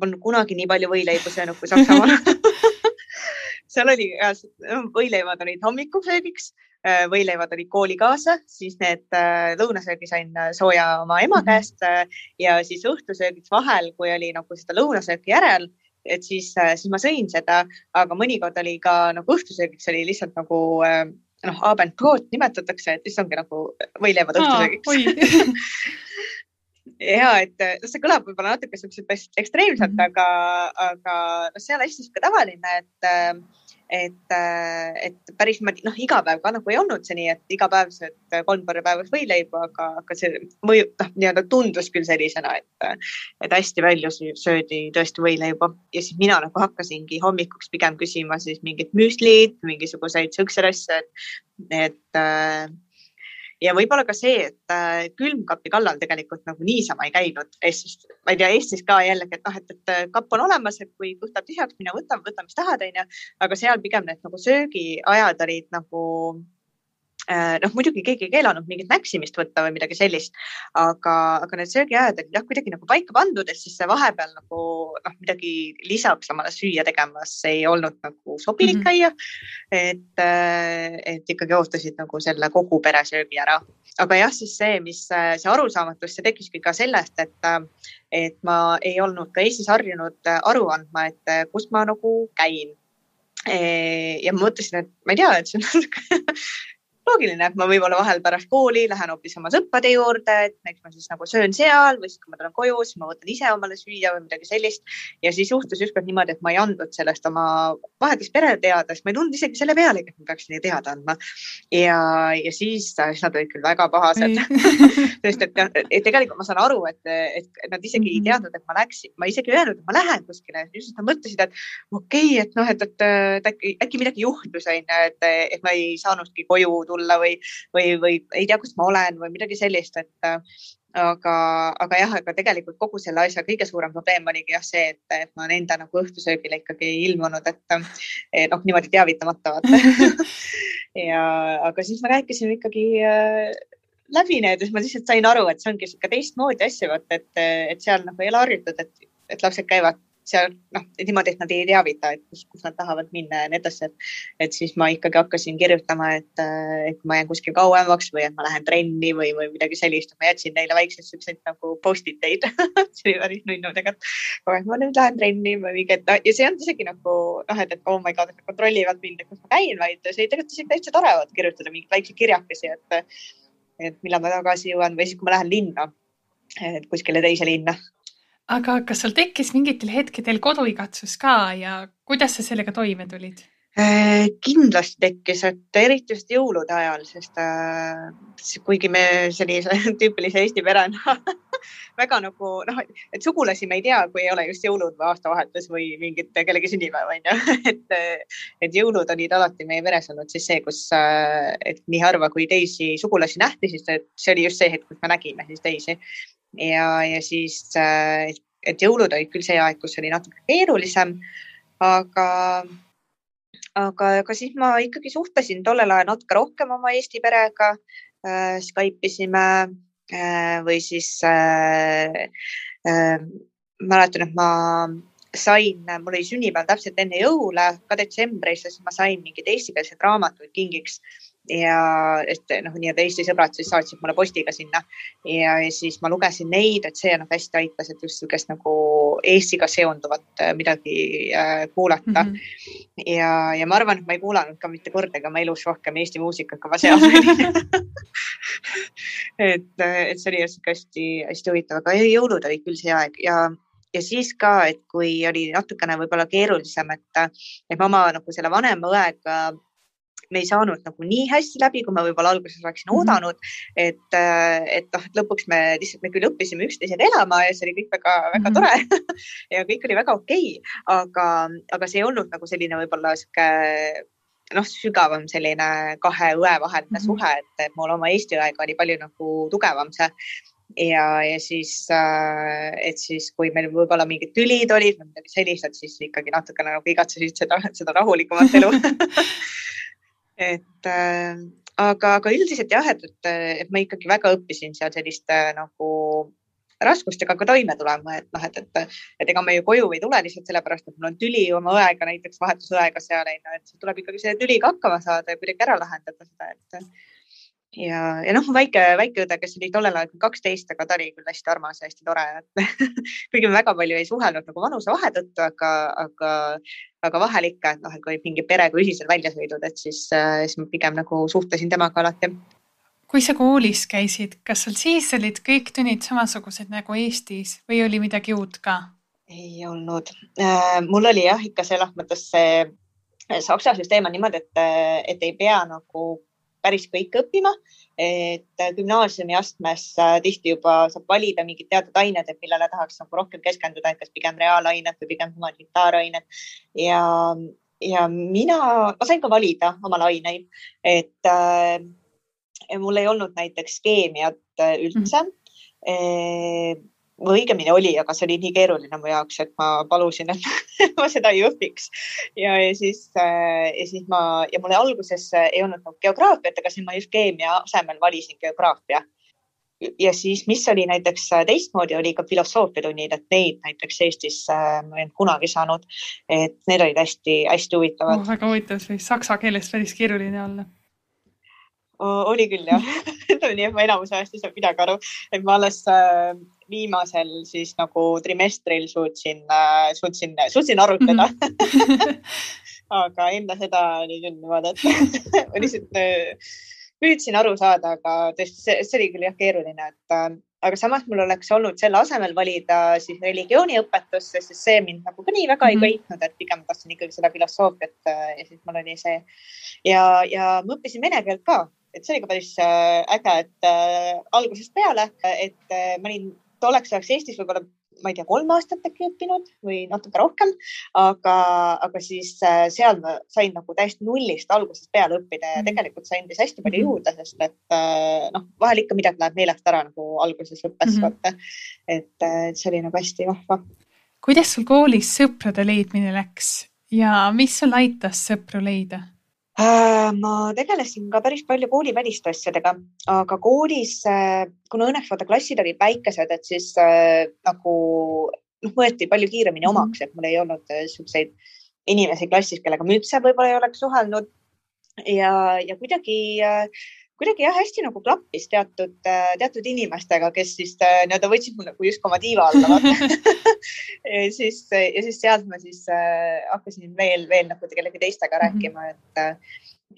polnud kunagi nii palju võileibu söönud kui Saksamaal seal oli, võileivad olid hommikusöögiks Äh, võileivad olid kooli kaasa, siis need äh, lõunasöögi sain äh, sooja oma ema mhm. käest ja siis õhtusöögiks vahel, kui oli nagu seda lõunasööki järel, et siis, siis ma sõin seda, aga mõnikord oli ka nagu õhtusöögiks oli lihtsalt nagu noh, abendbrot nimetatakse, et siis ongi nagu võileivad õhtusöögiks ja et see kõlab võib-olla natuke siukselt ekstreemselt -hmm. aga, aga noh, seal hästi sihuke tavaline, et et, äh, et päris noh, iga päev ka nagu ei olnud see nii, et iga päev sööd kolm korda päevas võileiba, aga, aga see mõju, noh, nii-öelda tundus küll sellisena, et, et hästi palju söödi tõesti võileiba. Ja siis mina nagu hakkasingi hommikuks pigem küsima siis mingit müslit, mingisuguseid siukseid asju, et, et äh, ja võib-olla ka see, et äh, külmkapi kallal tegelikult nagu niisama ei käinud Eestis, ma ei tea, Eestis ka jällegi, et noh, et, et äh, kapp on olemas, et kui kõht läheb tühjaks, mine võta, võta, mis tahad, onju. aga seal pigem need nagu söögiajad olid nagu noh, muidugi keegi ei keelanud mingit näksimist võtta või midagi sellist, aga, aga need söögiajad olid jah, kuidagi nagu paika pandud, et siis see vahepeal nagu noh, midagi lisaks omale süüa tegemas ei olnud nagu sobilik mm -hmm. käia. et, äh, et ikkagi ootasid nagu selle kogu pere söögi ära. aga jah, siis see, mis see arusaamatus, see tekkiski ka sellest, et, et ma ei olnud ka Eestis harjunud aru andma, et kus ma nagu käin ja ma mõtlesin, et ma ei tea, et see on natuke loogiline, et ma võib-olla vahel pärast kooli lähen hoopis oma sõprade juurde, et näiteks ma siis nagu söön seal või siis, kui ma tulen koju, siis ma võtan ise omale süüa või midagi sellist. ja siis juhtus ükskord niimoodi, et ma ei andnud sellest oma vahetist perele teada, sest ma ei tulnud isegi selle pealegi, et ma peaks neile teada andma. ja, ja siis, siis nad olid küll väga pahased sest et, et tegelikult ma saan aru, et, et nad isegi mm -hmm. ei mhm. teadnud, et ma läksin, ma isegi ei öelnud, et ma lähen kuskile, just nad mõtlesid, et okei okay,, et noh, et, et, et äkki, äkki midagi juhtus, onju, et, et ma ei saanudki koju tulla või, või, või ei tea, kus ma olen või midagi sellist, et aga, aga jah, aga tegelikult kogu selle asja kõige suurem probleem oligi jah see, et, et ma olen enda nagu õhtusöögile ikkagi ei ilmunud, et noh, niimoodi teavitamata vaata. Ja, aga siis me rääkisime ikkagi äh, läbi need siis ma lihtsalt sain aru, et see ongi sihuke teistmoodi asja, vaata, et, et seal nagu ei ole harjutud, et, et lapsed käivad seal noh, niimoodi, et nad ei teavita, et kus, kus nad tahavad minna ja nii edasi, et, et siis ma ikkagi hakkasin kirjutama, et, et kui ma jään kuskil kauemaks või et ma lähen trenni või, või midagi sellist, ma jätsin neile väikseid siukseid nagu post-it eid see oli päris nunnu tegelikult. kogu aeg ma nüüd lähen trenni või mingi, et ja see on isegi nagu noh, et, et oh my god, et nad kontrollivad mind, et kus ma käin, vaid see tegelikult isegi täitsa tore on kirjutada mingeid väikseid kirjakesi, et, et millal ma tagasi jõuan või siis, kui ma lähen linna, et kuskile teise linna aga kas sul tekkis mingitel hetkedel koduigatsus ka ja kuidas sa sellega toime tulid? Äh, kindlasti tekkis, et eriti just jõulude ajal, sest äh, kuigi me sellise tüüpilise Eesti perena väga nagu noh, et sugulasi me ei tea, kui ei ole just jõulud või aastavahetus või mingit kellegi sünnipäev on ju, et, et jõulud olid alati meie peres olnud siis see, kus, äh, et nii harva kui teisi sugulasi nähti, siis see oli just see hetk, kus me nägime siis teisi ja, ja siis, äh, et jõulud olid küll see aeg, kus oli natuke keerulisem, aga, aga, aga siis ma ikkagi suhtlesin tollel ajal natuke rohkem oma Eesti perega äh,. Skype isime äh, või siis äh, äh, mäletan, et ma sain, mul oli sünnipäev täpselt enne jõule, ka detsembris ja siis ma sain mingeid eestikeelseid raamatuid kingiks ja et noh, nii-öelda Eesti sõbrad siis saatsid mulle postiga sinna ja, ja siis ma lugesin neid, et see nagu hästi aitas, et just niisugust nagu Eestiga seonduvat äh, midagi äh, kuulata mm. -hmm. ja, ja ma arvan, et ma ei kuulanud ka mitte kordagi oma elus rohkem Eesti muusikat, kui seal et, et see oli hästi-hästi huvitav, aga jõulud olid küll see aeg ja ja siis ka, et kui oli natukene võib-olla keerulisem, et, et ma oma nagu selle vanema õega me ei saanud nagu nii hästi läbi, kui ma võib-olla alguses oleksin mm -hmm. oodanud. et, äh, et noh, et lõpuks me lihtsalt, me küll õppisime üksteisega elama ja see oli kõik väga-väga mm -hmm. tore ja kõik oli väga okei okay., aga, aga see ei olnud nagu selline võib-olla sihuke noh, sügavam selline kahe õe vaheline mm -hmm. suhe, et, et mul oma Eesti õega oli palju nagu tugevam see ja, ja siis, äh, et siis, kui meil võib-olla mingid tülid olid või midagi sellist, siis ikkagi natukene nagu igatsesid seda, seda rahulikumat elu et äh, aga, aga üldiselt jah, et, et, et ma ikkagi väga õppisin seal selliste nagu raskustega ka toime tulema, et noh, et, et, et ega me ju koju ei tule lihtsalt sellepärast, et mul on tüli oma õega, näiteks vahetusõega seal et tuleb ikkagi selle tüliga hakkama saada ja kuidagi ära lahendada seda, et ja, ja noh, väike, väike õde, kes oli tollel ajal kaksteist, aga ta oli küll hästi armas ja hästi tore, et kuigi me väga palju ei suhelnud nagu vanusevahe tõttu, aga, aga, aga vahel ikka, et noh, et kui mingi perega ühisel väljasõidud, et siis, siis ma pigem nagu suhtlesin temaga alati. kui sa koolis käisid, kas sul siis olid kõik tunnid samasugused nagu Eestis või oli midagi uut ka? ei olnud. Äh, mul oli jah, ikka selles mõttes see Saksa süsteem on niimoodi, et, et ei pea nagu päris kõik õppima. et gümnaasiumi astmes äh, tihti juba saab valida mingid teatud ained, et millele tahaks nagu rohkem keskenduda, et kas pigem reaalained või pigem humanitaarained ja, ja mina, ma sain ka valida omal aineid, et äh, mul ei olnud näiteks keemiat äh, üldse mm. -hmm või õigemini oli, aga see oli nii keeruline mu jaoks, et ma palusin, et ma seda ei õpiks. ja, ja siis, äh, ja siis ma ja mulle alguses ei olnud nagu geograafiat, aga siis ma just keemia asemel valisin geograafia. ja siis, mis oli näiteks teistmoodi, oli ka filosoofiatunnid, et neid näiteks Eestis äh, ma ei olnud kunagi saanud. et need olid hästi-hästi huvitavad oh,. väga huvitav, see võis saksa keelest päris keeruline olla oli küll jah nii et ma enamus ajast ei saanud midagi aru, et ma alles äh, viimasel siis nagu trimestril suutsin äh,, suutsin, suutsin arutada mm. -hmm. aga enne seda oli küll niimoodi, et ma lihtsalt äh, püüdsin aru saada, aga tõesti, see, oli küll jah keeruline, et äh, aga samas mul oleks olnud selle asemel valida siis religiooniõpetust, sest see mind nagu ka nii väga ei mhm. köitnud, et pigem tahtsin ikkagi seda filosoofiat äh, ja siis mul oli see ja, ja ma õppisin vene keelt ka, et see oli ka päris äh, äge, et äh, algusest peale, et äh, ma olin tolleks ajaks Eestis võib-olla ma ei tea, kolm aastat äkki õppinud või natuke rohkem, aga, aga siis äh, seal ma sain nagu täiesti nullist algusest peale õppida ja mhm. tegelikult see andis hästi palju mhm. juurde, sest et äh, noh, vahel ikka midagi läheb meelest ära nagu alguses õppes mm, -hmm. vaata. et, äh, et see oli nagu hästi vahva. kuidas sul koolis sõprade leidmine läks ja mis sul aitas sõpru leida? Äh, ma tegelesin ka päris palju kooliväliste asjadega, aga koolis, äh, kuna õnneks vaata klassid olid väikesed, et siis äh, nagu noh, võeti palju kiiremini mhm. omaks, et mul ei olnud niisuguseid inimesi klassis, kellega ma üldse võib-olla ei oleks suhelnud. ja, ja kuidagi äh, kuidagi jah, hästi nagu klappis teatud, teatud inimestega, kes siis nii-öelda võtsid mu nagu justkui oma tiiva alla siis, ja siis sealt ma siis äh, hakkasin veel, veel nagu kellegi teistega -hmm. rääkima, et äh,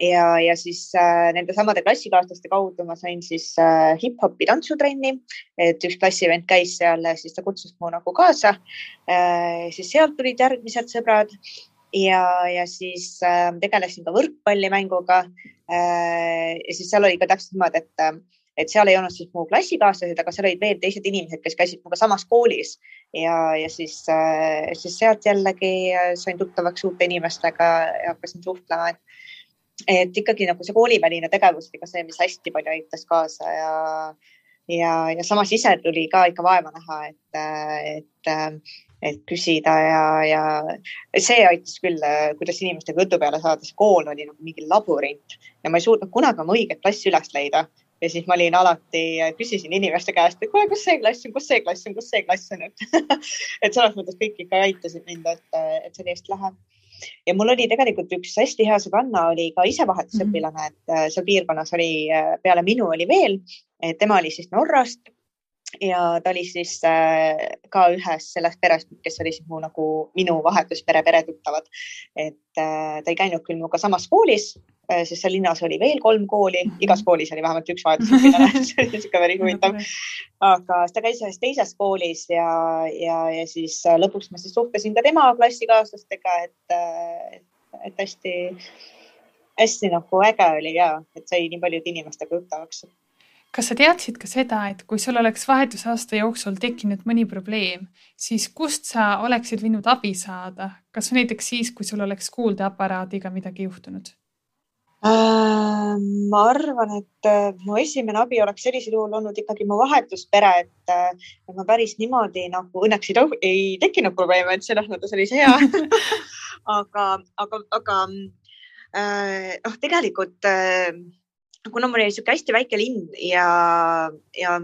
ja, ja siis äh, nende samade klassikaaslaste kaudu ma sain siis äh, hip-hopi tantsutrenni, et üks klassivend käis seal, siis ta kutsus mu nagu kaasa äh,. siis sealt tulid järgmised sõbrad ja, ja siis äh, tegelesin ka võrkpallimänguga äh,. ja siis seal oli ka täpselt niimoodi, et, äh, et seal ei olnud siis mu klassikaaslased, aga seal olid veel teised inimesed, kes käisid minuga samas koolis ja, ja siis äh,, siis sealt jällegi äh, sain tuttavaks uute inimestega ja hakkasin suhtlema, et et ikkagi nagu see kooliväline tegevus oli ka see, mis hästi palju aitas kaasa ja ja, ja samas ise tuli ka ikka vaeva näha, et, et et küsida ja, ja see aitas küll, kuidas inimestega jutu peale saada, see kool oli nagu mingi labürint ja ma ei suutnud kunagi oma õiget klassi üles leida. ja siis ma olin alati, küsisin inimeste käest, et kuule, kus see klass on, kus see klass on, kus see klass on, et selles mõttes kõik ikka aitasid mind, et, et see oli hästi lahe ja mul oli tegelikult üks hästi hea sõbranna oli ka ise vahetusõpilane mm, -hmm. et äh, seal piirkonnas oli peale minu oli veel, tema oli siis Norrast ja ta oli siis ka ühes sellest perest, kes oli siis mu nagu minu vahetuspere peretuttavad. et ta ei käinud küll minuga samas koolis, Äh, sest seal linnas oli veel kolm kooli, mhm. igas koolis oli vähemalt üks vahetusõpilane see oli niisugune päris huvitav. aga ta käis ühes teises koolis ja, ja, ja siis äh, lõpuks ma siis suhtlesin ka tema klassikaaslastega, et, äh, et, et hästi, hästi nagu äge oli ja, et sai nii paljude inimestega tuttavaks kas sa teadsid ka seda, et kui sul oleks vahetusaasta jooksul tekkinud mõni probleem, siis kust sa oleksid võinud abi saada, kas näiteks siis, kui sul oleks kuuldeaparaadiga midagi juhtunud? Äh, ma arvan, et äh, mu esimene abi oleks sellisel juhul olnud ikkagi mu vahetuspere, et äh, ma päris niimoodi nagu õnneks ei, ei tekkinud probleeme, et selles mõttes oli see hea aga, aga, aga noh, tegelikult kuna mul oli niisugune hästi väike linn ja, ja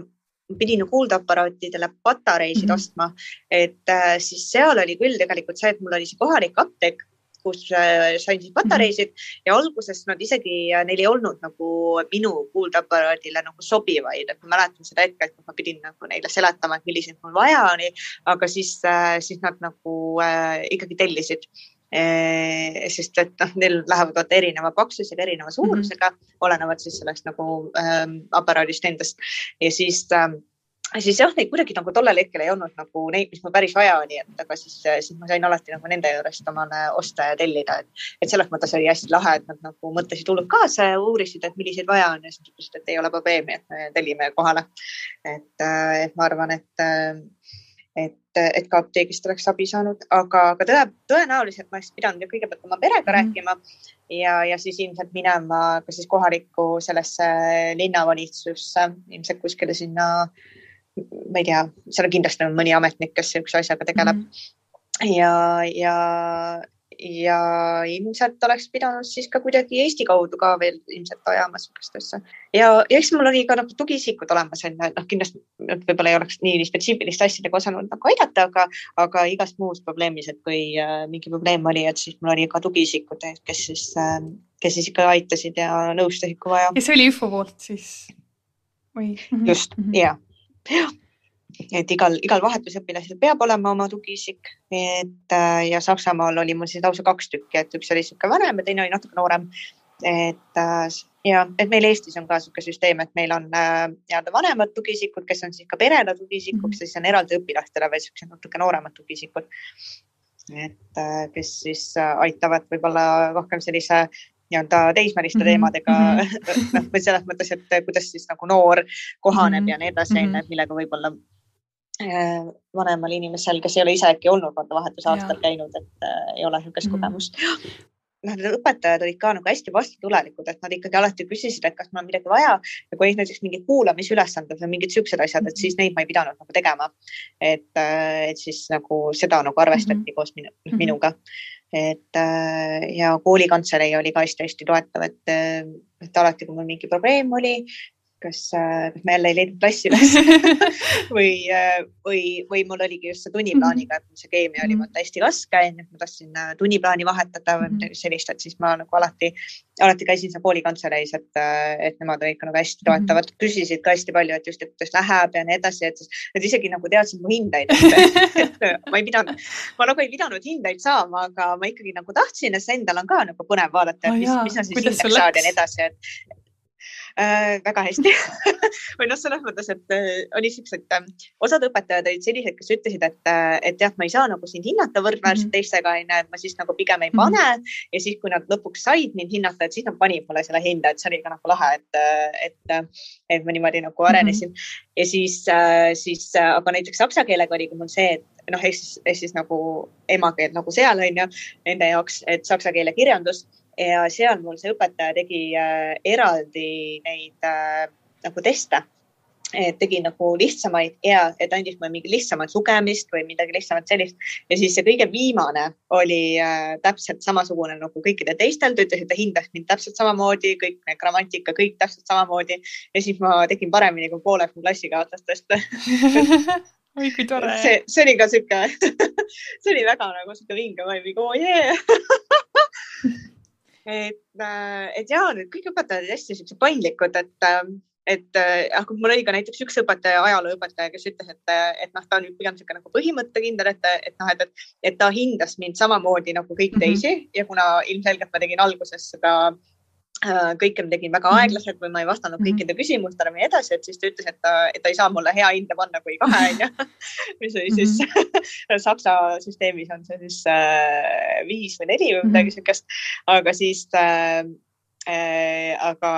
pidin kuuldeaparaatidele patareisid mm -hmm. ostma, et siis seal oli küll tegelikult see, et mul oli see kohalik apteek kus äh, sain siis patareisid mm -hmm. ja alguses nad isegi, äh, neil ei olnud nagu minu kuuldeaparaadile nagu sobivaid, et ma mäletan seda hetke, et ma pidin nagu neile seletama, et milliseid mul vaja oli, aga siis, äh, siis nad nagu äh, ikkagi tellisid sest et noh, neil lähevad vaata erineva paksusega, erineva mhm. suurusega mm, -hmm. olenevalt siis sellest nagu ähm, aparaadist endast ja siis ähm, siis jah, neid kuidagi nagu tollel hetkel ei olnud nagu neid, mis mul päris vaja oli, et aga siis, siis ma sain alati nagu nende juurest omale osta ja tellida, et, et selles mõttes oli hästi lahe, et nad nagu mõtlesid hullult kaasa ja uurisid, et milliseid vaja on ja siis ütlesid, et ei ole probleemi, et me tellime kohale. et, et ma arvan, et, et, et ka apteegist oleks abi saanud, aga, aga tõe, tõenäoliselt ma oleks pidanud ju kõigepealt oma perega mm rääkima ja, ja siis ilmselt minema ka siis kohalikku sellesse linnavalitsusse, ilmselt kuskile sinna ma ei tea, seal on kindlasti on mõni ametnik, kes niisuguse asjaga tegeleb mm. ja, ja, ja ilmselt oleks pidanud siis ka kuidagi Eesti kaudu ka veel ilmselt ajama sihukest asja. ja, ja eks mul oli ka nagu tugiisikud olemas, on ju, et noh, kindlasti võib-olla ei oleks nii spetsiifiliste asjadega osanud nagu aidata, aga, aga igas muus probleemis, et kui äh, mingi probleem oli, et siis mul oli ka tugiisikud, kes siis äh,, kes siis ikka aitasid ja nõustasid, kui vaja. ja see oli IFO poolt siis või? just mm, -hmm. ja jah, et igal, igal vahetusõpilasel peab olema oma tugiisik, et äh, ja Saksamaal oli mul siis lausa kaks tükki, et üks oli niisugune vanem ja teine oli natuke noorem. et äh, ja, et meil Eestis on ka niisugune süsteem, et meil on äh, nii-öelda vanemad tugiisikud, kes on siis ka perele tugiisikuks mm, -hmm. siis on eraldi õpilastele veel niisugused natuke nooremad tugiisikud. et kes siis aitavad võib-olla rohkem sellise nii-öelda teismeliste mm -hmm. teemadega mhm. noh, või selles mõttes, et kuidas siis nagu noor kohaneb mm -hmm. ja nii edasi, onju, et millega võib-olla vanemal inimesel, kes ei ole ise äkki olnud vahetusaastal käinud, et äh, ei ole niisugust mm -hmm. kogemust noh, need õpetajad olid ka nagu hästi vastutulelikud, et nad ikkagi alati küsisid, et kas mul on midagi vaja ja kui näiteks mingid kuulamisülesanded või mingid siuksed asjad, et siis neid ma ei pidanud nagu tegema. et, äh, et siis nagu seda nagu arvestati mm -hmm. koos minu, noh, minuga et äh, ja koolikantselei oli ka hästi-hästi toetav, et, äh, et alati, kui mul mingi probleem oli, kas, äh, kas ma jälle ei leidnud klassi üles või, äh, või, või mul oligi just see tunniplaaniga, et see keemia oli vaata mhm. hästi raske, onju, et ma tahtsin äh, tunniplaani vahetada või midagi mhm. sellist, et siis ma nagu alati, alati käisin seal koolikantseleis, et, et nemad olid ikka nagu hästi mhm. toetavad, küsisid ka hästi palju, et just, et kuidas läheb ja nii edasi, et siis nad isegi nagu teadsid mu hindeid, et ma ei pidanud, ma nagu ei pidanud hindeid saama, aga ma ikkagi nagu tahtsin ja siis endal on ka nagu põnev vaadata, et mis, mis on siis hindeks saada ja nii edasi, et äh, väga hästi või noh, selles mõttes, et äh, oli siuksed äh,, osad õpetajad olid sellised, kes ütlesid, et, äh, et jah, ma ei saa nagu sind hinnata võrdväärselt mm -hmm. teistega, onju, et ma siis nagu pigem ei pane mm -hmm. ja siis, kui nad lõpuks said mind hinnata, et siis nad panid mulle selle hinde, et see oli ka nagu lahe, et, äh, et, et ma niimoodi nagu arenesin mm. -hmm. ja siis äh,, siis äh, aga näiteks saksa keelega oli mul see, et noh, ehk siis, ehk siis nagu emakeel nagu seal onju, nende jaoks, et saksa keele kirjandus ja seal mul see õpetaja tegi äh, eraldi neid äh, nagu teste et tegi nagu lihtsamaid ja et andis mulle mingi lihtsamat lugemist või midagi lihtsamat sellist. ja siis see kõige viimane oli äh, täpselt samasugune nagu kõikidel teistel, ta ütles, et ta hindas mind täpselt samamoodi, kõik grammatika, kõik täpselt samamoodi. ja siis ma tegin paremini kui pooled mu klassikaaslastest oi kui tore. see, see oli ka sihuke see oli väga nagu sihuke vinge vibe, oo jee. et, äh, et ja need kõik õpetajad olid hästi siuksed paindlikud, et, äh, et ah, mul oli ka näiteks üks õpetaja, ajalooõpetaja, kes ütles, et, et noh, ta on pigem niisugune nagu põhimõttekindel, et, et noh, et, et, et ta hindas mind samamoodi nagu kõiki mhm. teisi mm -hmm. ja kuna ilmselgelt ma tegin alguses seda äh, Äh, kõike ma tegin väga mhm. aeglaselt või ma ei vastanud mhm. kõikide küsimustele ja nii edasi, et siis ta ütles, et ta, et ta ei saa mulle hea hinde panna kui kahe onju mis oli siis mm -hmm. Saksa süsteemis on see siis äh, viis või neli või midagi siukest, aga siis äh, Äh, aga,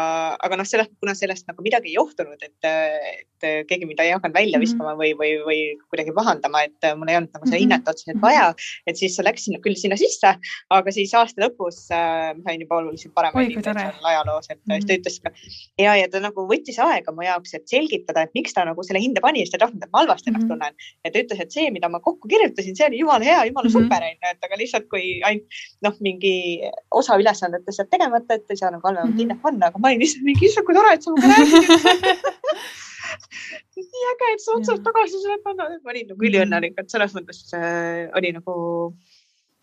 aga noh, sellest, kuna sellest nagu midagi ei johtunud, et, et keegi mind ei hakanud välja mhm. viskama või, või, või kuidagi pahandama, et mul ei olnud nagu seda mhm. hinnet otseselt vaja, et siis läks sinna küll sinna sisse, aga siis aasta lõpus äh, sain juba oluliselt paremaid hindeid ajaloos, et mm -hmm. ta ütles ka ja, ja ta nagu võttis aega mu jaoks, et selgitada, et miks ta nagu selle hinde pani, sest ta ei tahtnud, et ma halvasti ennast mm -hmm. tunnen. ja ta ütles, et see, mida ma kokku kirjutasin, see oli jumala hea, jumala mm -hmm. super onju, et aga lihtsalt kui ainult noh, mingi osa ülesandetest jääb tegemata, et ei saa nagu halvemat hinnet panna, aga ma olin lihtsalt mingi, issand, kui tore, et sa minuga räägid nii äge, et sa otsast tagasi saad panna. ma olin nagu üliõnnelik, et selles mõttes äh, oli nagu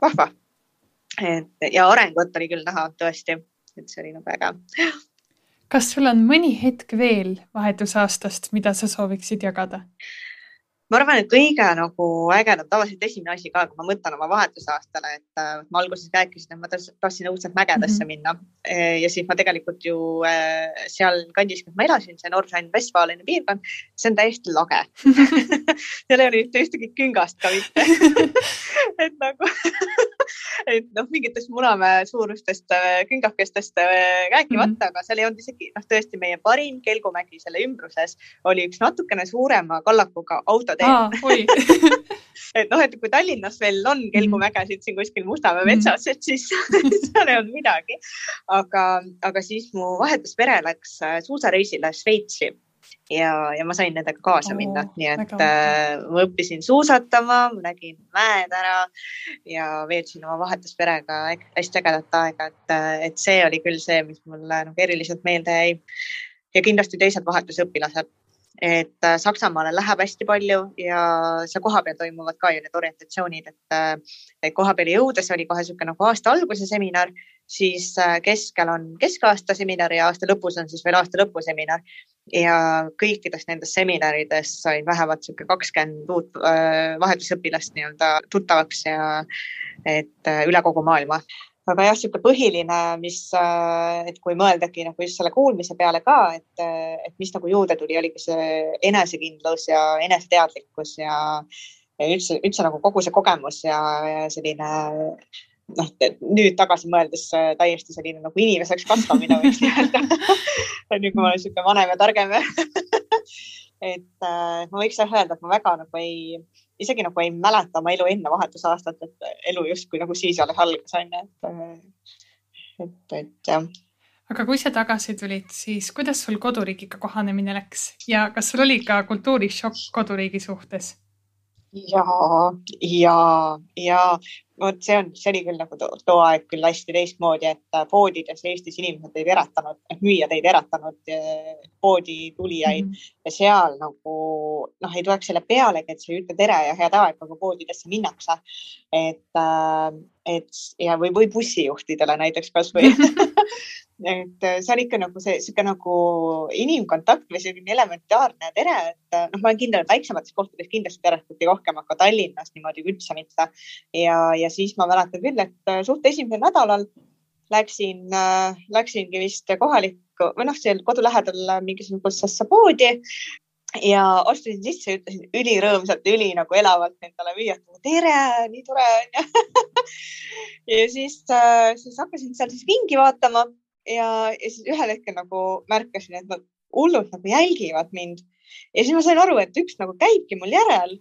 vahva. et ja arengut oli küll näha tõesti, et see oli nagu äge. kas sul on mõni hetk veel vahetusaastast, mida sa sooviksid jagada? Ma arvan, et kõige nagu ägedam, tavaliselt esimene asi ka, kui ma mõtlen oma vahetusaastale, et äh, ma alguses rääkisin, et ma tahtsin õudselt mägedesse mm -hmm. minna. E, ja siis ma tegelikult ju äh, sealkandis, kus ma elasin, see Nordrhein-Westfaleni piirkond, see on täiesti lage. Seal ei ole mitte ühtegi küngast ka mitte. Et nagu et noh, mingitest Munamäe suurustest äh, küngakestest rääkimata mm, -hmm. aga seal ei olnud isegi noh, tõesti meie parim Kelgumägi selle ümbruses oli üks natukene suurema kallakuga auto teen et noh, et kui Tallinnas veel on kelgumägesid siin kuskil Mustamäe mhm. metsas, et siis seal ei olnud midagi. aga, aga siis mu vahetuspere läks äh, suusareisile Šveitsi ja, ja ma sain nendega kaasa minna. Nii et äh, ma õppisin suusatama, ma nägin mäed ära ja veetsin oma vahetusperega hästi ägedat aega, et, äh, et see oli küll see, mis mulle nagu eriliselt meelde jäi. ja kindlasti teised vahetusõpilased. Et äh, Saksamaale läheb hästi palju ja seal kohapeal toimuvad ka ju need orientatsioonid, et, äh, et kohapeale jõudes oli kohe niisugune nagu aasta alguse seminar, siis äh, keskel on keskaasta seminar ja aasta lõpus on siis veel aasta lõpu seminar. ja kõikidest nendest seminaridest sain vähemalt niisugune kakskümmend uut vahetusõpilast nii-öelda tuttavaks ja et üle kogu maailma aga jah, niisugune põhiline, mis, äh, et kui mõeldagi nagu just selle kuulmise peale ka, et, et mis nagu juurde tuli, oligi see enesekindlus ja eneseteadlikkus ja üldse, üldse nagu kogu see kogemus ja, ja selline noh, nüüd tagasi mõeldes äh, täiesti selline nagu inimeseks kasvamine võiks nii-öelda nüüd, kui ma olen niisugune vanem ja targem. Et äh, ma võiks öelda, et ma väga nagu ei isegi nagu ei mäleta oma elu enne vahetusaastat, et elu justkui nagu siis alles algas, onju, et, et, et jah. Aga kui sa tagasi tulid, siis kuidas sul koduriigiga kohanemine läks? Ja kas sul oli ka kultuurishokk koduriigi suhtes? Ja, ja, ja vot see on, see oli küll nagu too, too aeg küll hästi teistmoodi, et äh, poodides Eestis inimesed ei teretanud, müüjad ei teretanud äh, poodi tulijaid mm -hmm. ja seal nagu noh, ei tuleks selle pealegi, et sa ei ütle tere ja head aega, kui poodidesse minnakse. et, äh, et ja, või, või bussijuhtidele näiteks kasvõi et äh, see on ikka nagu see sihuke nagu inimkontakt või selline elementaarne tere, et äh, noh, ma olen kindel, et väiksemates kohtades kindlasti teretati rohkem, aga Tallinnas niimoodi üldse mitte. ja, ja siis ma mäletan küll, et äh, suht esimesel nädalal läksin läksingi vist kohalikku või noh, seal kodu lähedal mingisugusesse poodi ja astusin sisse ja ütlesin ülirõõmsalt, üli nagu elavalt endale müüjat, tere, nii tore onju ja siis siis hakkasin seal siis ringi vaatama ja, ja siis ühel hetkel nagu märkasin, et nad hullult nagu jälgivad mind ja siis ma sain aru, et üks nagu käibki mul järel,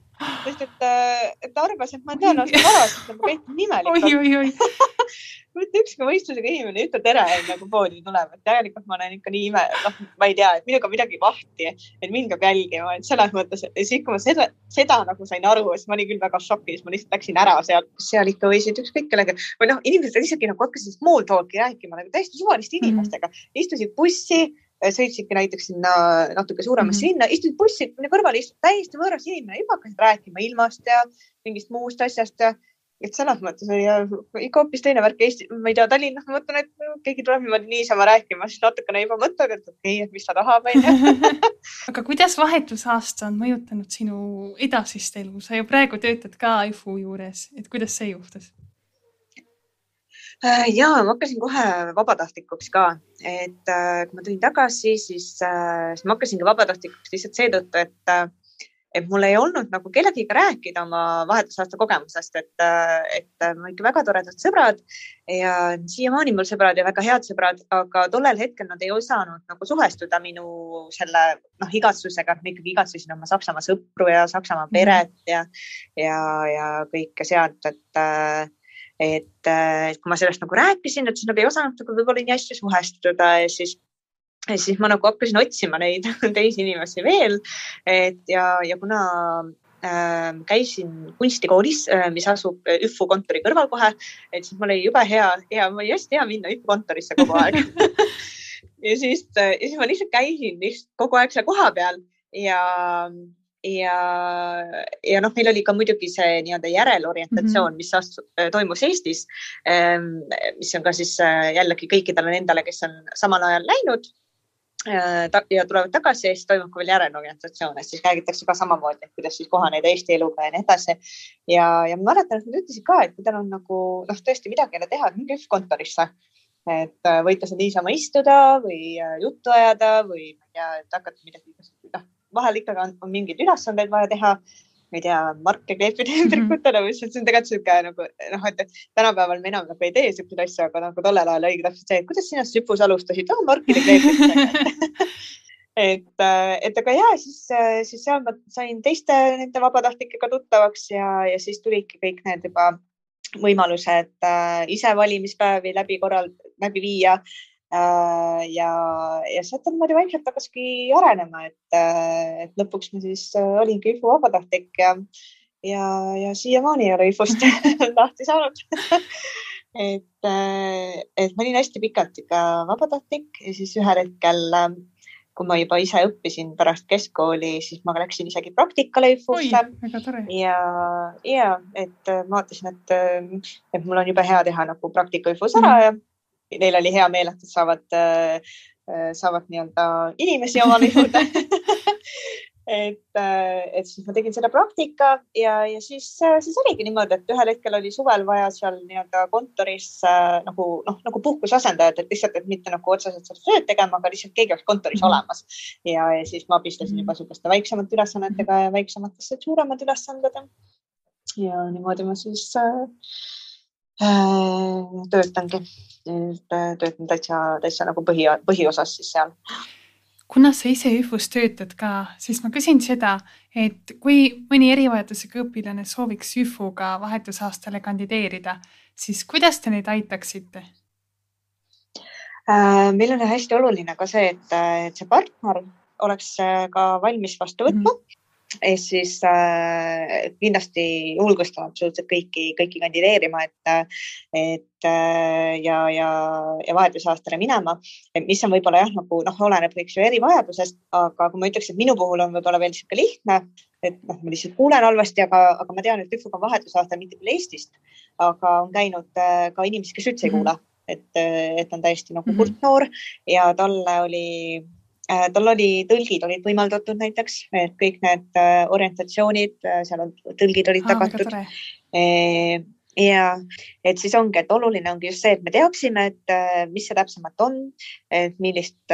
sest et, äh, et ta arvas, et ma olen tõenäoliselt varasem, et ma käitun imelikult. mitte ükski mõistusega inimene ei ütle tere, enne kui poodi tuleb, et tegelikult ma olen ikka nii ime, noh, ma ei tea, et minuga midagi vahti, et mind peab jälgima, et selles mõttes, et siis, kui ma seda, seda nagu sain aru, siis ma olin küll väga šokis, ma lihtsalt läksin ära sealt, seal ikka võisid ükskõik kellega või noh, inimesed isegi nagu hakkasid small talk'i rääkima nagu täiesti suvaliste mhm. inimestega mm, -hmm. istusid bussi sõitsidki näiteks sinna natuke suuremasse mm -hmm. linna, istud bussi, minu kõrval istub täiesti võõras inimene, juba hakkasid rääkima ilmast ja mingist muust asjast ja et selles mõttes oli ikka hoopis teine värk Eesti, ma ei tea, Tallinnas ma mõtlen, et keegi tuleb niimoodi niisama rääkima, siis natukene juba mõtled, et okei okay,, et mis ta tahab, onju. aga kuidas vahetusaasta on mõjutanud sinu edasist elu, sa ju praegu töötad ka IFU juures, et kuidas see juhtus? Äh, ja ma hakkasin kohe vabatahtlikuks ka, et äh, kui ma tulin tagasi, siis, äh, siis ma hakkasingi vabatahtlikuks lihtsalt seetõttu, et et mul ei olnud nagu kellegagi rääkida oma vahetusaasta kogemusest, et, et mul on ikka väga toredad sõbrad ja siiamaani mul sõbrad ja väga head sõbrad, aga tollel hetkel nad ei osanud nagu suhestuda minu selle noh, igatsusega, et ma ikkagi igatsesin oma Saksamaa sõpru ja Saksamaa mhm. peret ja, ja, ja kõike sealt, et et, et kui ma sellest nagu rääkisin, et siis nad ei osanud nagu võib-olla nii hästi suhestuda ja siis ja siis ma nagu hakkasin otsima neid teisi inimesi veel, et ja, ja kuna äh, käisin kunstikoolis äh,, mis asub ÜFU kontori kõrval kohe, et siis mul oli jube hea, hea, mul oli hästi hea minna ÜFU kontorisse kogu aeg. Ja siis äh,, ja siis ma lihtsalt käisin lihtsalt kogu aeg seal kohapeal ja ja, ja noh, meil oli ka muidugi see nii-öelda järelorientatsioon, mis astu, toimus Eestis, ähm, mis on ka siis äh, jällegi kõikidele nendele, kes on samal ajal läinud Äh, ja tulevad tagasi ja siis toimub ka veel järelorganisatsioon, et siis räägitakse ka samamoodi, et kuidas siis kohaneda Eesti eluga ja nii edasi. ja, ja ma mäletan, et nad ütlesid ka, et kui teil on nagu noh, tõesti midagi ei ole teha, minge üldkontorisse. et äh, võite seal niisama istuda või juttu ajada või ma ei tea, et hakata midagi, noh, vahel ikkagi on, on mingeid ülesandeid vaja teha. Ma ei tea, marke kleepida ümbrikutele või see on tegelikult sihuke nagu noh, et tänapäeval me enam nagu ei tee siukseid asju, aga nagu tollel ajal oligi täpselt see, et kuidas sina Süpus alustasid, oh markide kleepimist et, äh, et aga ja siis, äh, siis seal ma sain teiste nende vabatahtlikega tuttavaks ja, ja siis tulidki kõik need juba võimalused äh, ise valimispäevi läbi korral, läbi viia ja, ja sealt on niimoodi vaikselt hakkaski arenema, et, äh, et lõpuks ma siis äh, olingi IFU vabatahtlik ja, ja, ja siiamaani ei ole IFU-st lahti saanud et, et ma olin hästi pikalt ikka vabatahtlik ja siis ühel hetkel, kui ma juba ise õppisin pärast keskkooli, siis ma läksin isegi praktikale IFU-sse. ja, ja et ma vaatasin, et, et mul on jube hea teha nagu praktika IFU-s ära mm -hmm. ja neil oli hea meel, et nad saavad, äh, äh, saavad nii-öelda inimesi omale juurde et, äh, et siis ma tegin selle praktika ja, ja siis, siis oligi niimoodi, et ühel hetkel oli suvel vaja seal nii-öelda kontoris äh, nagu noh, nagu puhkusasendajat, et lihtsalt, et mitte nagu otseselt seal tööd tegema, aga lihtsalt keegi oleks kontoris -hmm. olemas. ja, ja siis ma abistasin juba sihukeste väiksemate ülesannetega ja väiksematesse suuremad ülesanded. ja niimoodi ma siis äh, Äh, töötangi, töötan täitsa, täitsa nagu põhi, põhiosas siis seal. kuna sa ise ÜFUs töötad ka, siis ma küsin seda, et kui mõni erivajadusega õpilane sooviks ÜFUga vahetusaastale kandideerida, siis kuidas te neid aitaksite? Äh, meil on hästi oluline ka see, et, et see partner oleks ka valmis vastu võtma mm. Ehk siis äh, kindlasti julgustan absoluutselt kõiki, kõiki kandideerima, et, et äh, ja, ja, ja vahetusaastale minema, mis on võib-olla jah, nagu noh, oleneb eks ju erivajadusest, aga kui ma ütleks, et minu puhul on võib-olla veel niisugune lihtne, et noh, ma lihtsalt kuulen halvasti, aga, aga ma tean, et ÜFUga on vahetusaasta mitte küll Eestist, aga on käinud äh, ka inimesi, kes üldse ei kuule, et, et on täiesti nagu mhm. kurtnoor ja talle oli tal oli, tõlgid olid võimaldatud näiteks, et kõik need äh, orientatsioonid, äh, seal on, tõlgid olid tagatud. ja et siis ongi, et oluline ongi just see, et me teaksime, et mis see täpsemalt on, et millist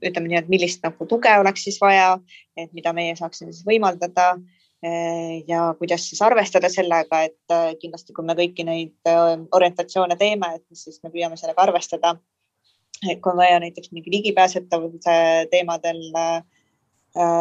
ütleme nii, et millist nagu tuge oleks siis vaja, et mida meie saaksime siis võimaldada ja kuidas siis arvestada sellega, et kindlasti, kui me kõiki neid orientatsioone teeme, et siis me püüame sellega arvestada et kui on vaja näiteks mingi ligipääsetavuse teemadel äh,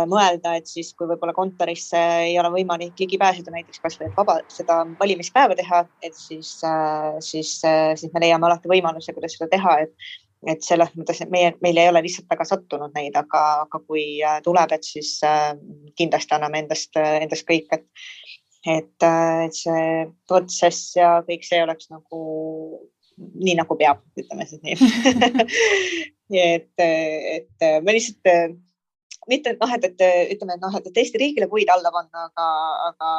mõelda, et siis kui võib-olla kontorisse ei ole võimalik ligi pääseda, näiteks kasvõi vaba seda valimispäeva teha, et siis äh,, siis äh,, siis me leiame alati võimaluse, kuidas seda teha, et et selles mõttes, et meie, meil ei ole lihtsalt väga sattunud neid, aga, aga kui tuleb, et siis kindlasti anname endast, endast kõik, et et, et see protsess ja kõik see oleks nagu nii nagu peab, ütleme siis nii et, et ma lihtsalt mitte noh, et, et ütleme, et noh, et Eesti riigile puid alla panna, aga, aga,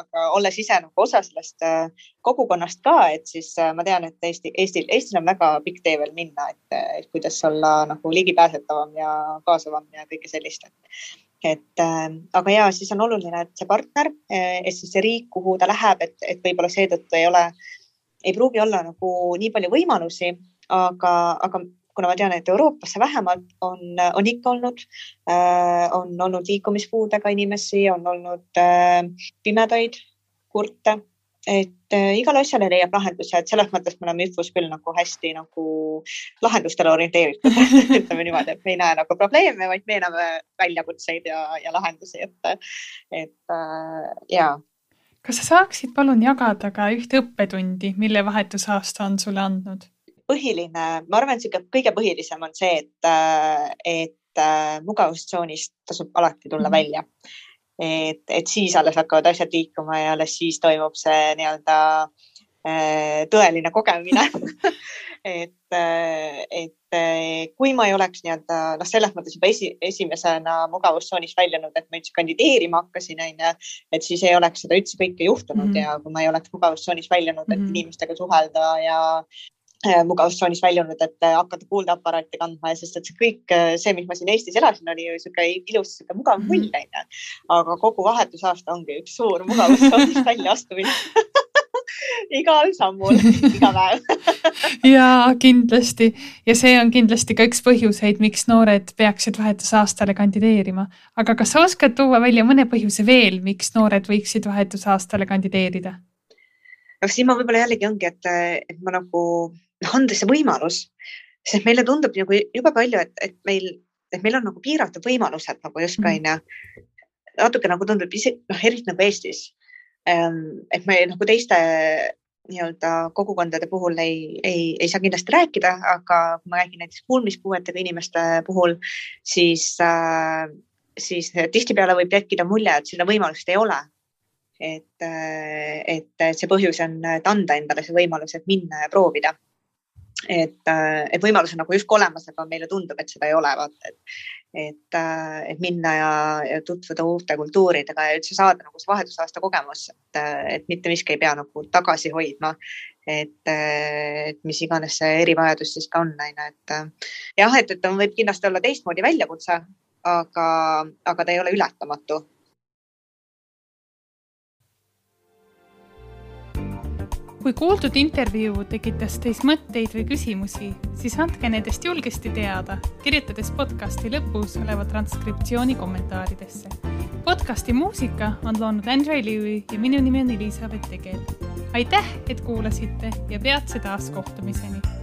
aga olles ise nagu osa sellest äh, kogukonnast ka, et siis äh, ma tean, et Eesti, Eestil, Eestil on väga pikk tee veel minna, et, kuidas olla nagu ligipääsetavam ja kaasavam ja kõike sellist. et äh, aga ja siis on oluline, et see partner, et siis see riik, kuhu ta läheb, et, et võib-olla seetõttu ei ole, ei pruugi olla nagu nii palju võimalusi, aga, aga kuna ma tean, et Euroopasse vähemalt on, on ikka olnud äh,, on olnud liikumispuudega inimesi, on olnud äh, pimedaid, kurte, et äh, igale asjale leiab lahenduse, et selles mõttes me oleme IFUs küll nagu hästi nagu lahendustele orienteeritud ütleme niimoodi, et me ei näe nagu probleeme, vaid me näeme väljakutseid ja, ja lahendusi, et, et äh, ja kas sa saaksid palun jagada ka ühte õppetundi, mille vahetusaasta on sulle andnud? põhiline, ma arvan, et niisugune kõige põhilisem on see, et, äh, et äh, mugavustsoonist tasub alati tulla -hmm. välja. et, et siis alles hakkavad asjad liikuma ja alles siis toimub see nii-öelda äh, tõeline kogemine et, et kui ma ei oleks nii-öelda noh, selles mõttes juba esi, esimesena mugavustsoonist väljunud, et ma üldse kandideerima hakkasin, onju, et siis ei oleks seda üldse kõike juhtunud mm -hmm. ja kui ma ei oleks mugavustsoonist väljunud, et mm -hmm. inimestega suhelda ja Äh, mugavustsoonis väljunud, et äh, hakata kuuldeaparaati kandma ja sest, et see kõik, äh, see, mis ma siin Eestis elasin, oli ju sihuke ilus, sihuke mugav mull mhm. onju. aga kogu vahetusaasta ongi üks suur mugavustsoonist väljaastumine igal sammul, iga päev ja kindlasti ja see on kindlasti ka üks põhjuseid, miks noored peaksid vahetusaastale kandideerima. aga kas sa oskad tuua välja mõne põhjuse veel, miks noored võiksid vahetusaastale kandideerida? noh, siin ma võib-olla jällegi ongi, et, et ma nagu noh, anda see võimalus, sest meile tundub nagu jube palju, et, et meil, et meil on nagu piiratud võimalused nagu justkui onju. natuke nagu tundub ise, noh, eriti nagu Eestis. Et me nagu teiste nii-öelda kogukondade puhul ei, ei, ei saa kindlasti rääkida, aga kui ma räägin näiteks kuulmispuuetega inimeste puhul, siis äh,, siis tihtipeale võib tekkida mulje, et seda võimalust ei ole. et, äh, et see põhjus on, et anda endale see võimalus, et minna ja proovida et, äh, et võimalus on nagu justkui olemas, aga meile tundub, et seda ei ole, vaata, et, et, äh, et minna ja, ja tutvuda uute kultuuridega ja üldse saada nagu see vahetusaasta kogemus, et, äh, et mitte miski ei pea nagu tagasi hoidma. et, et mis iganes see erivajadus siis ka on, onju, et jah, et, et ta võib kindlasti olla teistmoodi väljakutse, aga, aga ta ei ole ületamatu kui kuuldud intervjuu tekitas teis mõtteid või küsimusi, siis andke nendest julgesti teada, kirjutades podcasti lõpus oleva transkriptsiooni kommentaaridesse. podcasti muusika on loonud Andre Lewy ja minu nimi on Elizabeth Tegel. aitäh, et kuulasite ja peatse taas kohtumiseni